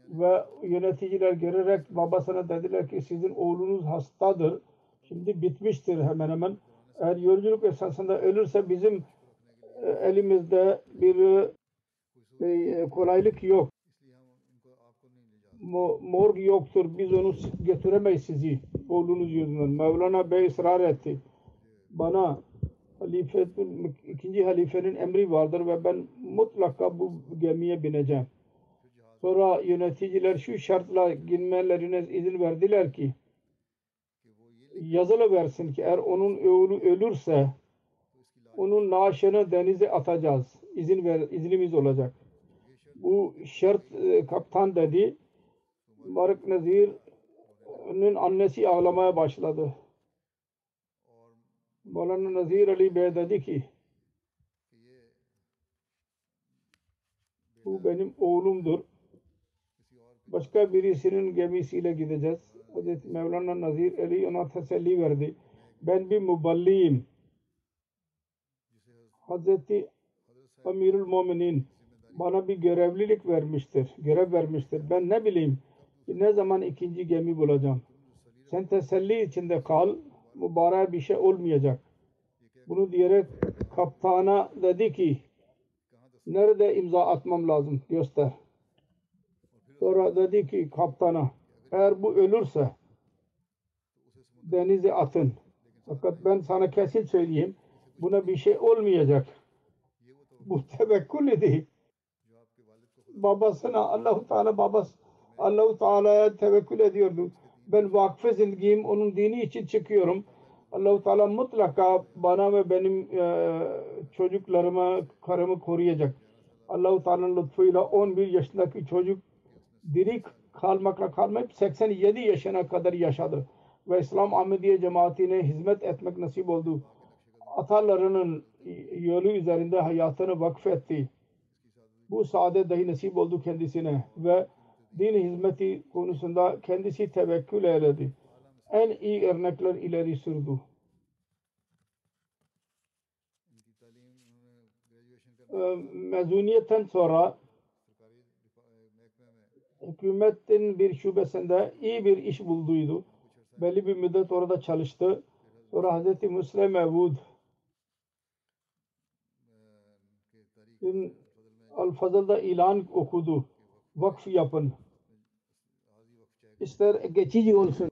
ve yöneticiler görerek babasına dediler ki sizin oğlunuz hastadır. Şimdi bitmiştir hemen hemen. Eğer yolculuk esasında ölürse bizim elimizde bir e, kolaylık yok. Morg yoktur. Biz onu götüremeyiz sizi oğlunuz yüzünden. Mevlana Bey ısrar etti. Bana halife, ikinci halifenin emri vardır ve ben mutlaka bu gemiye bineceğim. Sonra yöneticiler şu şartla girmelerine izin verdiler ki yazılı versin ki eğer onun oğlu ölürse onun naaşını denize atacağız. İzin ver, iznimiz olacak. Bu şart e, kaptan dedi. Mark Nazir'in annesi ağlamaya başladı. Mevlana Nazir Ali Bey dedi ki bu benim oğlumdur. başka birisinin gemisiyle gideceğiz. Hazreti Mevlana Nazir Ali ona teselli verdi. Ben bir muballiyim. Hazreti Amirul Muminin bana bir görevlilik vermiştir. Görev vermiştir. Ben ne bileyim ne zaman ikinci gemi bulacağım. Sen teselli içinde kal. Mübarek bir şey olmayacak. Bunu diyerek kaptana dedi ki nerede imza atmam lazım göster. Sonra dedi ki kaptana eğer bu ölürse denize atın. Fakat ben sana kesin söyleyeyim buna bir şey olmayacak. Bu tevekkül idi. Babasına Allahu Teala babası Allahu Teala'ya tevekkül ediyordu. Ben vakfı zindagiyim onun dini için çıkıyorum. Allahu Teala mutlaka bana ve benim e, çocuklarıma, karımı koruyacak. Allahu Teala'nın lütfuyla 11 yaşındaki çocuk diri kalmakla kalmayıp 87 yaşına kadar yaşadı. Ve İslam Ahmediye cemaatine hizmet etmek nasip oldu. Atalarının yolu üzerinde hayatını vakfetti. Bu saadet dahi nasip oldu kendisine ve din hizmeti konusunda kendisi tevekkül eyledi. En iyi örnekler ileri sürdü. Ee, Mezuniyetten sonra hükümetin bir şubesinde iyi bir iş bulduydu. Belli bir müddet orada çalıştı. Sonra Hazreti Müslim Mevud Al-Fazıl'da ilan okudu. Vakf yapın. İster geçici olsun.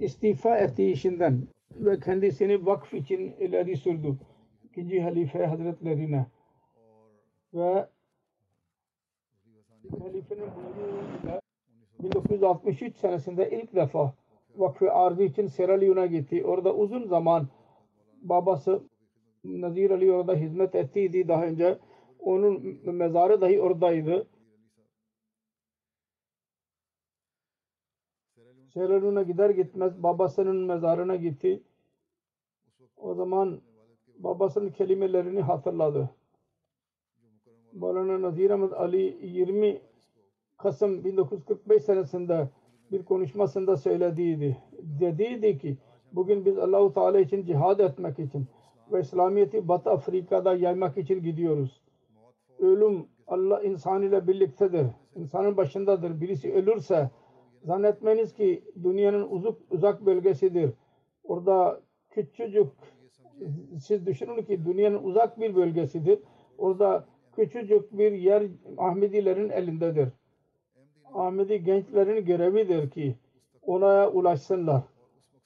İstifa etti işinden ve kendisini vakf için ileri sürdü. İkinci halife hazretlerine ve halifenin buyruğuyla 1963 senesinde ilk defa vakfı arzı için Sierra Leone'a gitti. Orada uzun zaman babası Nazir Ali orada hizmet ettiydi daha önce. Onun mezarı dahi oradaydı. Leone'a gider gitmez babasının mezarına gitti. O zaman babasının kelimelerini hatırladı. Maulana Nazir Ali 20 Kasım 1945 senesinde bir konuşmasında söylediydi. Dediydi ki bugün biz Allahu Teala için cihad etmek için ve İslamiyet'i Batı Afrika'da yaymak için gidiyoruz. Ölüm Allah insan ile birliktedir. İnsanın başındadır. Birisi ölürse zannetmeniz ki dünyanın uzak, uzak bölgesidir. Orada küçücük siz düşünün ki dünyanın uzak bir bölgesidir. Orada küçücük bir yer Ahmedilerin elindedir. Ahmedi gençlerin görevidir ki ona ulaşsınlar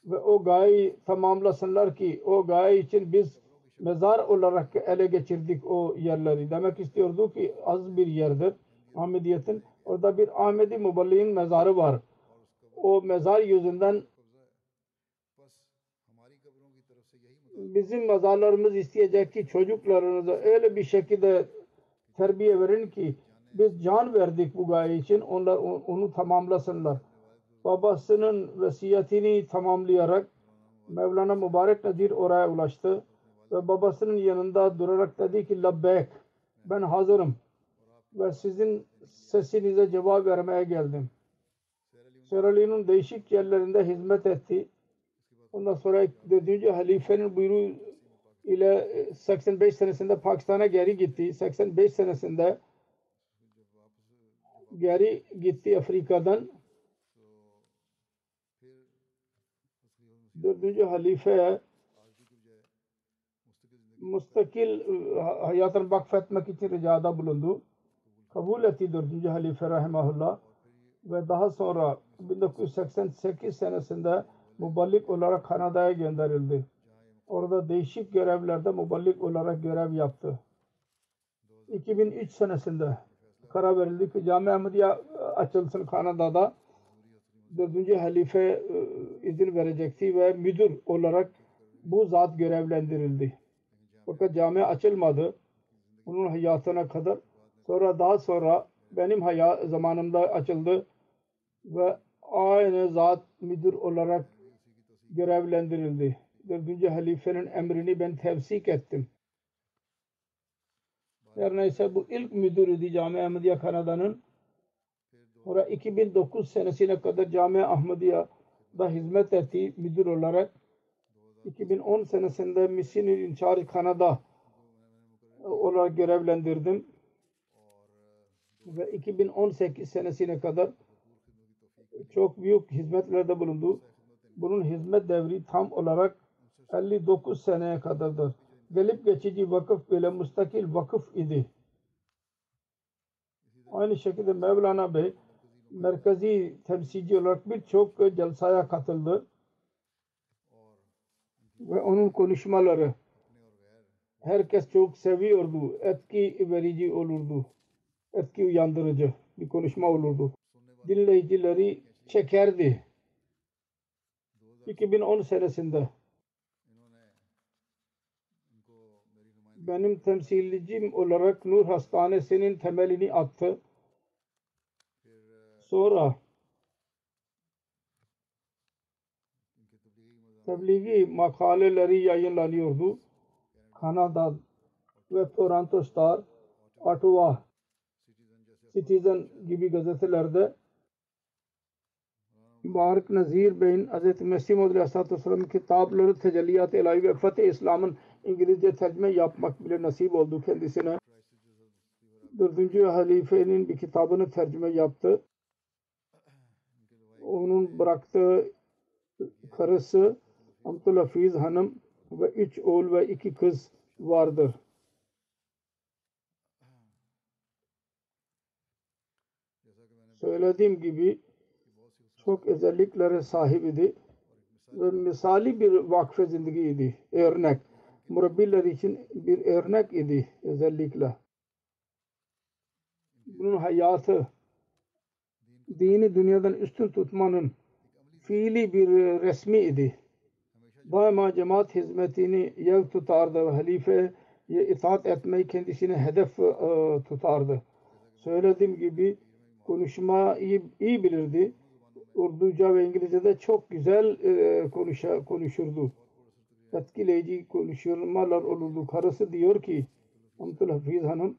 ve o gayeyi tamamlasınlar ki o gaye için biz mezar olarak ele geçirdik o yerleri. Demek istiyordu ki az bir yerdir Ahmediyetin. Orada bir Ahmedi Muballiğin mezarı var. O mezar yüzünden bizim mezarlarımız isteyecek ki çocuklarınıza öyle bir şekilde terbiye verin ki biz can verdik bu gaye için onlar onu tamamlasınlar. Babasının vesiyetini tamamlayarak Mevlana Mübarek Nadir oraya ulaştı ve babasının yanında durarak dedi ki labbek ben hazırım ve sizin sesinize cevap vermeye geldim. Sierra değişik yerlerinde hizmet etti. Ondan sonra 4. halifenin buyruğu ile 85 senesinde Pakistan'a geri gitti. 85 senesinde geri gitti Afrika'dan. Dördüncü halife mustakil hayatını vakfetmek için ricada bulundu. Kabul etti dördüncü halife rahimahullah ve daha sonra 1988 senesinde muballik olarak Kanada'ya gönderildi. Orada değişik görevlerde muballik olarak görev yaptı. 2003 senesinde karar verildi ki Cami Ahmediye açılsın Kanada'da. Dördüncü halife izin verecekti ve müdür olarak bu zat görevlendirildi. Fakat cami açılmadı. Onun hayatına kadar. Sonra daha sonra benim hayat zamanımda açıldı ve aynı zat müdür olarak görevlendirildi. Dördüncü halifenin emrini ben tevsik ettim. Her neyse bu ilk müdürüydü Cami Ahmediye Kanada'nın. Sonra 2009 senesine kadar Camia Ahmadiye'da hizmet etti müdür olarak. 2010 senesinde Charge Kanada olarak görevlendirdim. Ve 2018 senesine kadar çok büyük hizmetlerde bulundu. Bunun hizmet devri tam olarak 59 seneye kadardır. Gelip geçici vakıf böyle müstakil vakıf idi. Aynı şekilde Mevlana Bey merkezi temsilci olarak birçok celsaya katıldı. Ve onun konuşmaları herkes çok seviyordu. Etki verici olurdu. Etki uyandırıcı bir konuşma olurdu. Dinleyicileri çekerdi. 2010 senesinde benim temsilcim olarak Nur Hastanesi'nin temelini attı. Sonra tebliği makaleleri yayınlanıyordu. Kanada ve Toronto Star, Ottawa Citizen gibi gazetelerde Mübarek Nazir Bey'in Hz. Mesih Maud Aleyhisselatü kitapları Tecelliyat-ı İlahi ve Fatih İslam'ın İngilizce tercüme yapmak bile nasip oldu kendisine. Dördüncü halifenin bir kitabını tercüme yaptı. Onun bıraktığı karısı Abdülhafiz Hanım ve üç oğul ve iki kız vardır. Söylediğim gibi çok özelliklere sahip idi ve misali bir vakfe zindagiydi. Örnek. Murabbiler için bir örnek idi özellikle. Bunun hayatı dini dünyadan üstün tutmanın fiili bir resmi idi. Daima cemaat hizmetini yer tutardı ve halifeye itaat etmeyi kendisine hedef e, tutardı. Söylediğim gibi konuşmayı iyi bilirdi. Urduca ve İngilizce'de çok güzel e, konuşa, konuşurdu. Etkileyici konuşmalar olurdu. Karısı diyor ki Abdülhafiz Hanım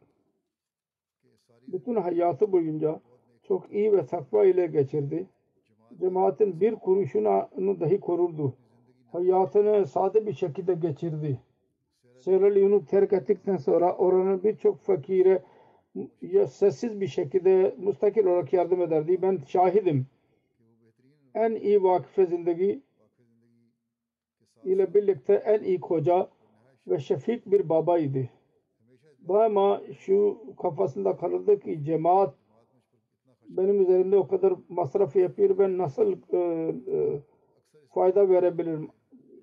bütün hayatı boyunca çok iyi ve takva ile geçirdi. Cemaatin bir kuruşunu dahi korurdu. Hayatını sade bir şekilde geçirdi. Sierra terk ettikten sonra oranın birçok fakire ya sessiz bir şekilde müstakil olarak yardım ederdi. Ben şahidim. En iyi vakıfe zindagi ile birlikte en iyi koca ve şefik bir babaydı. Daima şu kafasında kalırdı ki cemaat benim üzerimde o kadar masraf yapıyor ben nasıl e, e, fayda verebilirim.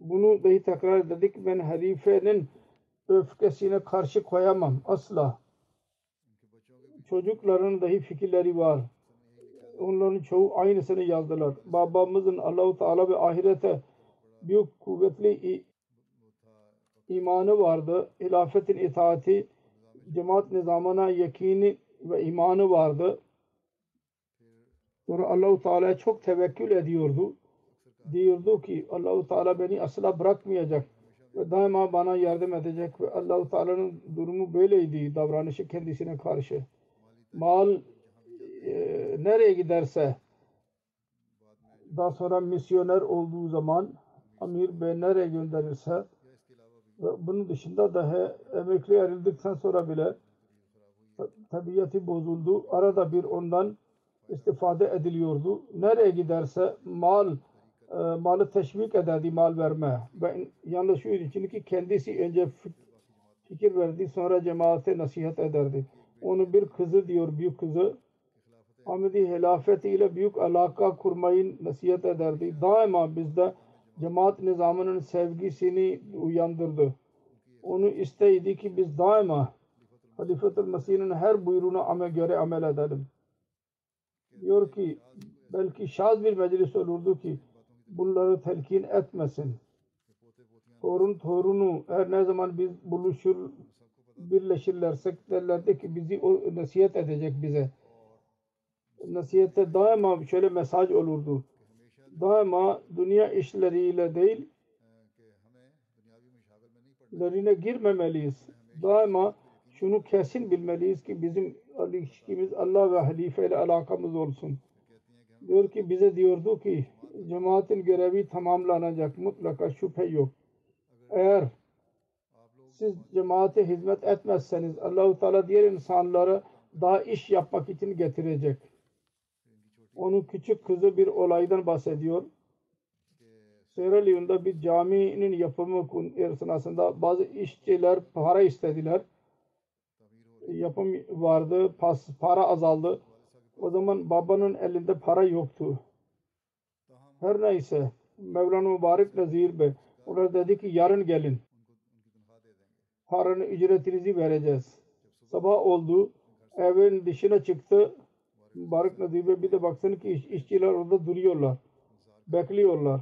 Bunu dahi tekrar ederdik. Ben halifenin öfkesine karşı koyamam asla. Çocukların dahi fikirleri var. Onların çoğu aynısını yazdılar. Babamızın Allahu Teala ve ahirete büyük kuvvetli imanı vardı. Hilafetin itaati, cemaat nizamına yakini ve imanı vardı. Sonra Allahu Teala'ya çok tevekkül ediyordu. Diyordu ki Allahu Teala beni asla bırakmayacak ve daima bana yardım edecek ve Allahu Teala'nın durumu böyleydi davranışı kendisine karşı. Mal e, nereye giderse daha sonra misyoner olduğu zaman Amir Bey nereye gönderirse ve bunun dışında da emekli ayrıldıktan sonra bile tabiatı bozuldu. Arada bir ondan istifade ediliyordu. Nereye giderse mal e, malı teşvik ederdi mal verme. Ben yalnız şu için ki kendisi önce fikir verdi sonra cemaate nasihat ederdi. Onun bir kızı diyor büyük kızı Ahmedi hilafeti ile büyük alaka kurmayı nasihat ederdi. Daima bizde cemaat nizamının sevgisini uyandırdı. Onu isteydi ki biz daima Halifetül Mesih'in her buyruğuna amel göre amel edelim. Diyor ki belki şad bir meclis olurdu ki bunları telkin etmesin. Torun torunu her ne zaman biz buluşur birleşirlersek derlerdi ki bizi o nasihat edecek bize. Nasihette daima şöyle mesaj olurdu. Daima dünya işleriyle değil lerine girmemeliyiz. Daima şunu kesin bilmeliyiz ki bizim ilişkimiz Allah ve halife ile alakamız olsun. Diyor ki bize diyordu ki cemaatin görevi tamamlanacak mutlaka şüphe yok. Eğer siz cemaate hizmet etmezseniz Allahu Teala diğer insanlara daha iş yapmak için getirecek. Onun küçük kızı bir olaydan bahsediyor. Sierra Leone'da bir caminin yapımı esnasında bazı işçiler para istediler. Yapım vardı, pas, para azaldı. O zaman babanın elinde para yoktu. Her neyse Mevlana Mübarek Nazir Bey onlar dedi ki yarın gelin. Paranın ücretinizi vereceğiz. Sabah oldu. Evin dışına çıktı. Mübarek Nazir Bey bir de baksın ki iş, işçiler orada duruyorlar. Bekliyorlar.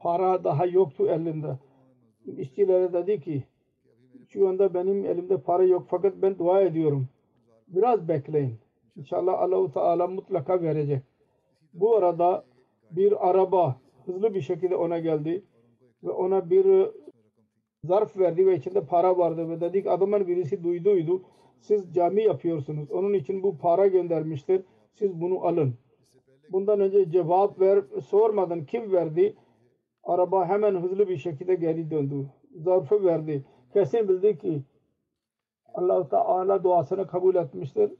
Para daha yoktu elinde. İşçilere dedi ki şu anda benim elimde para yok fakat ben dua ediyorum. Biraz bekleyin. İnşallah Allahu Teala mutlaka verecek. Bu arada bir araba hızlı bir şekilde ona geldi ve ona bir zarf verdi ve içinde para vardı ve dedik adamın birisi duyduydu. Siz cami yapıyorsunuz. Onun için bu para göndermiştir. Siz bunu alın. Bundan önce cevap ver sormadan kim verdi? Araba hemen hızlı bir şekilde geri döndü. Zarfı verdi. Kesin bildi ki Allah Teala duasını kabul etmiştir.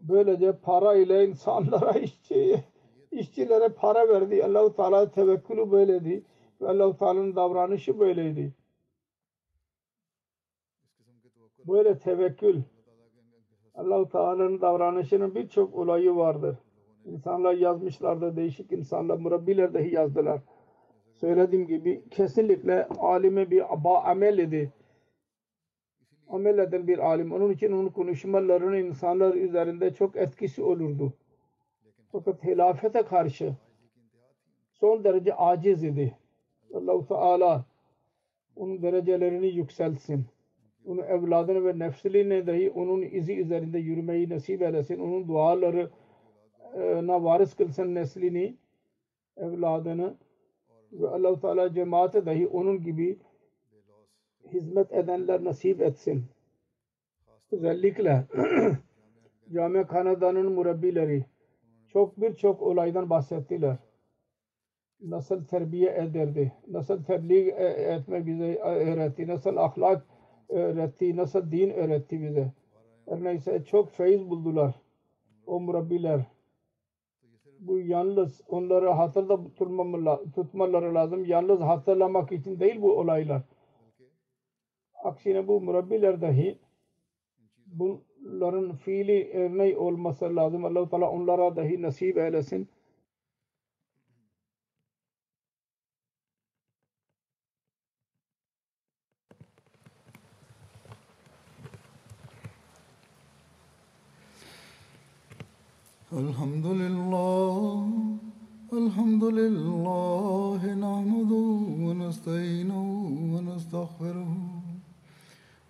Böylece para ile insanlara işçi, işçilere para verdi. Allah-u Teala tevekkülü böyleydi. Ve Allah-u Teala'nın davranışı böyleydi. Böyle tevekkül Allah-u Teala'nın davranışının birçok olayı vardır. İnsanlar yazmışlardı. Değişik insanlar, murabbiler dahi yazdılar. Söylediğim gibi kesinlikle alime bir amel idi. Amel eden bir alim. Onun için onun konuşmalarının insanlar üzerinde çok etkisi olurdu. Fakat hilafete karşı son derece aciz idi. Allah-u Teala onun derecelerini yükseltsin. Onun evladını ve nefsliğine dahi onun izi üzerinde yürümeyi nasip eylesin. Onun duaları na varis kılsın neslini, evladını ve Allah-u Teala cemaate dahi onun gibi hizmet edenler nasip etsin. Özellikle cami kanadanın murabbileri çok birçok olaydan bahsettiler. Nasıl terbiye ederdi, nasıl tebliğ etme bize öğretti, nasıl ahlak öğretti, nasıl din öğretti bize. Her neyse çok feyiz buldular o murabbiler. Bu yalnız onları hatırda tutmaları lazım. Yalnız hatırlamak için değil bu olaylar. Aksine bu murabbiler dahi bunların fiili örneği olması lazım. Allah-u Teala onlara dahi nasip eylesin. الحمد لله الحمد لله نحمده ونستعينه ونستغفره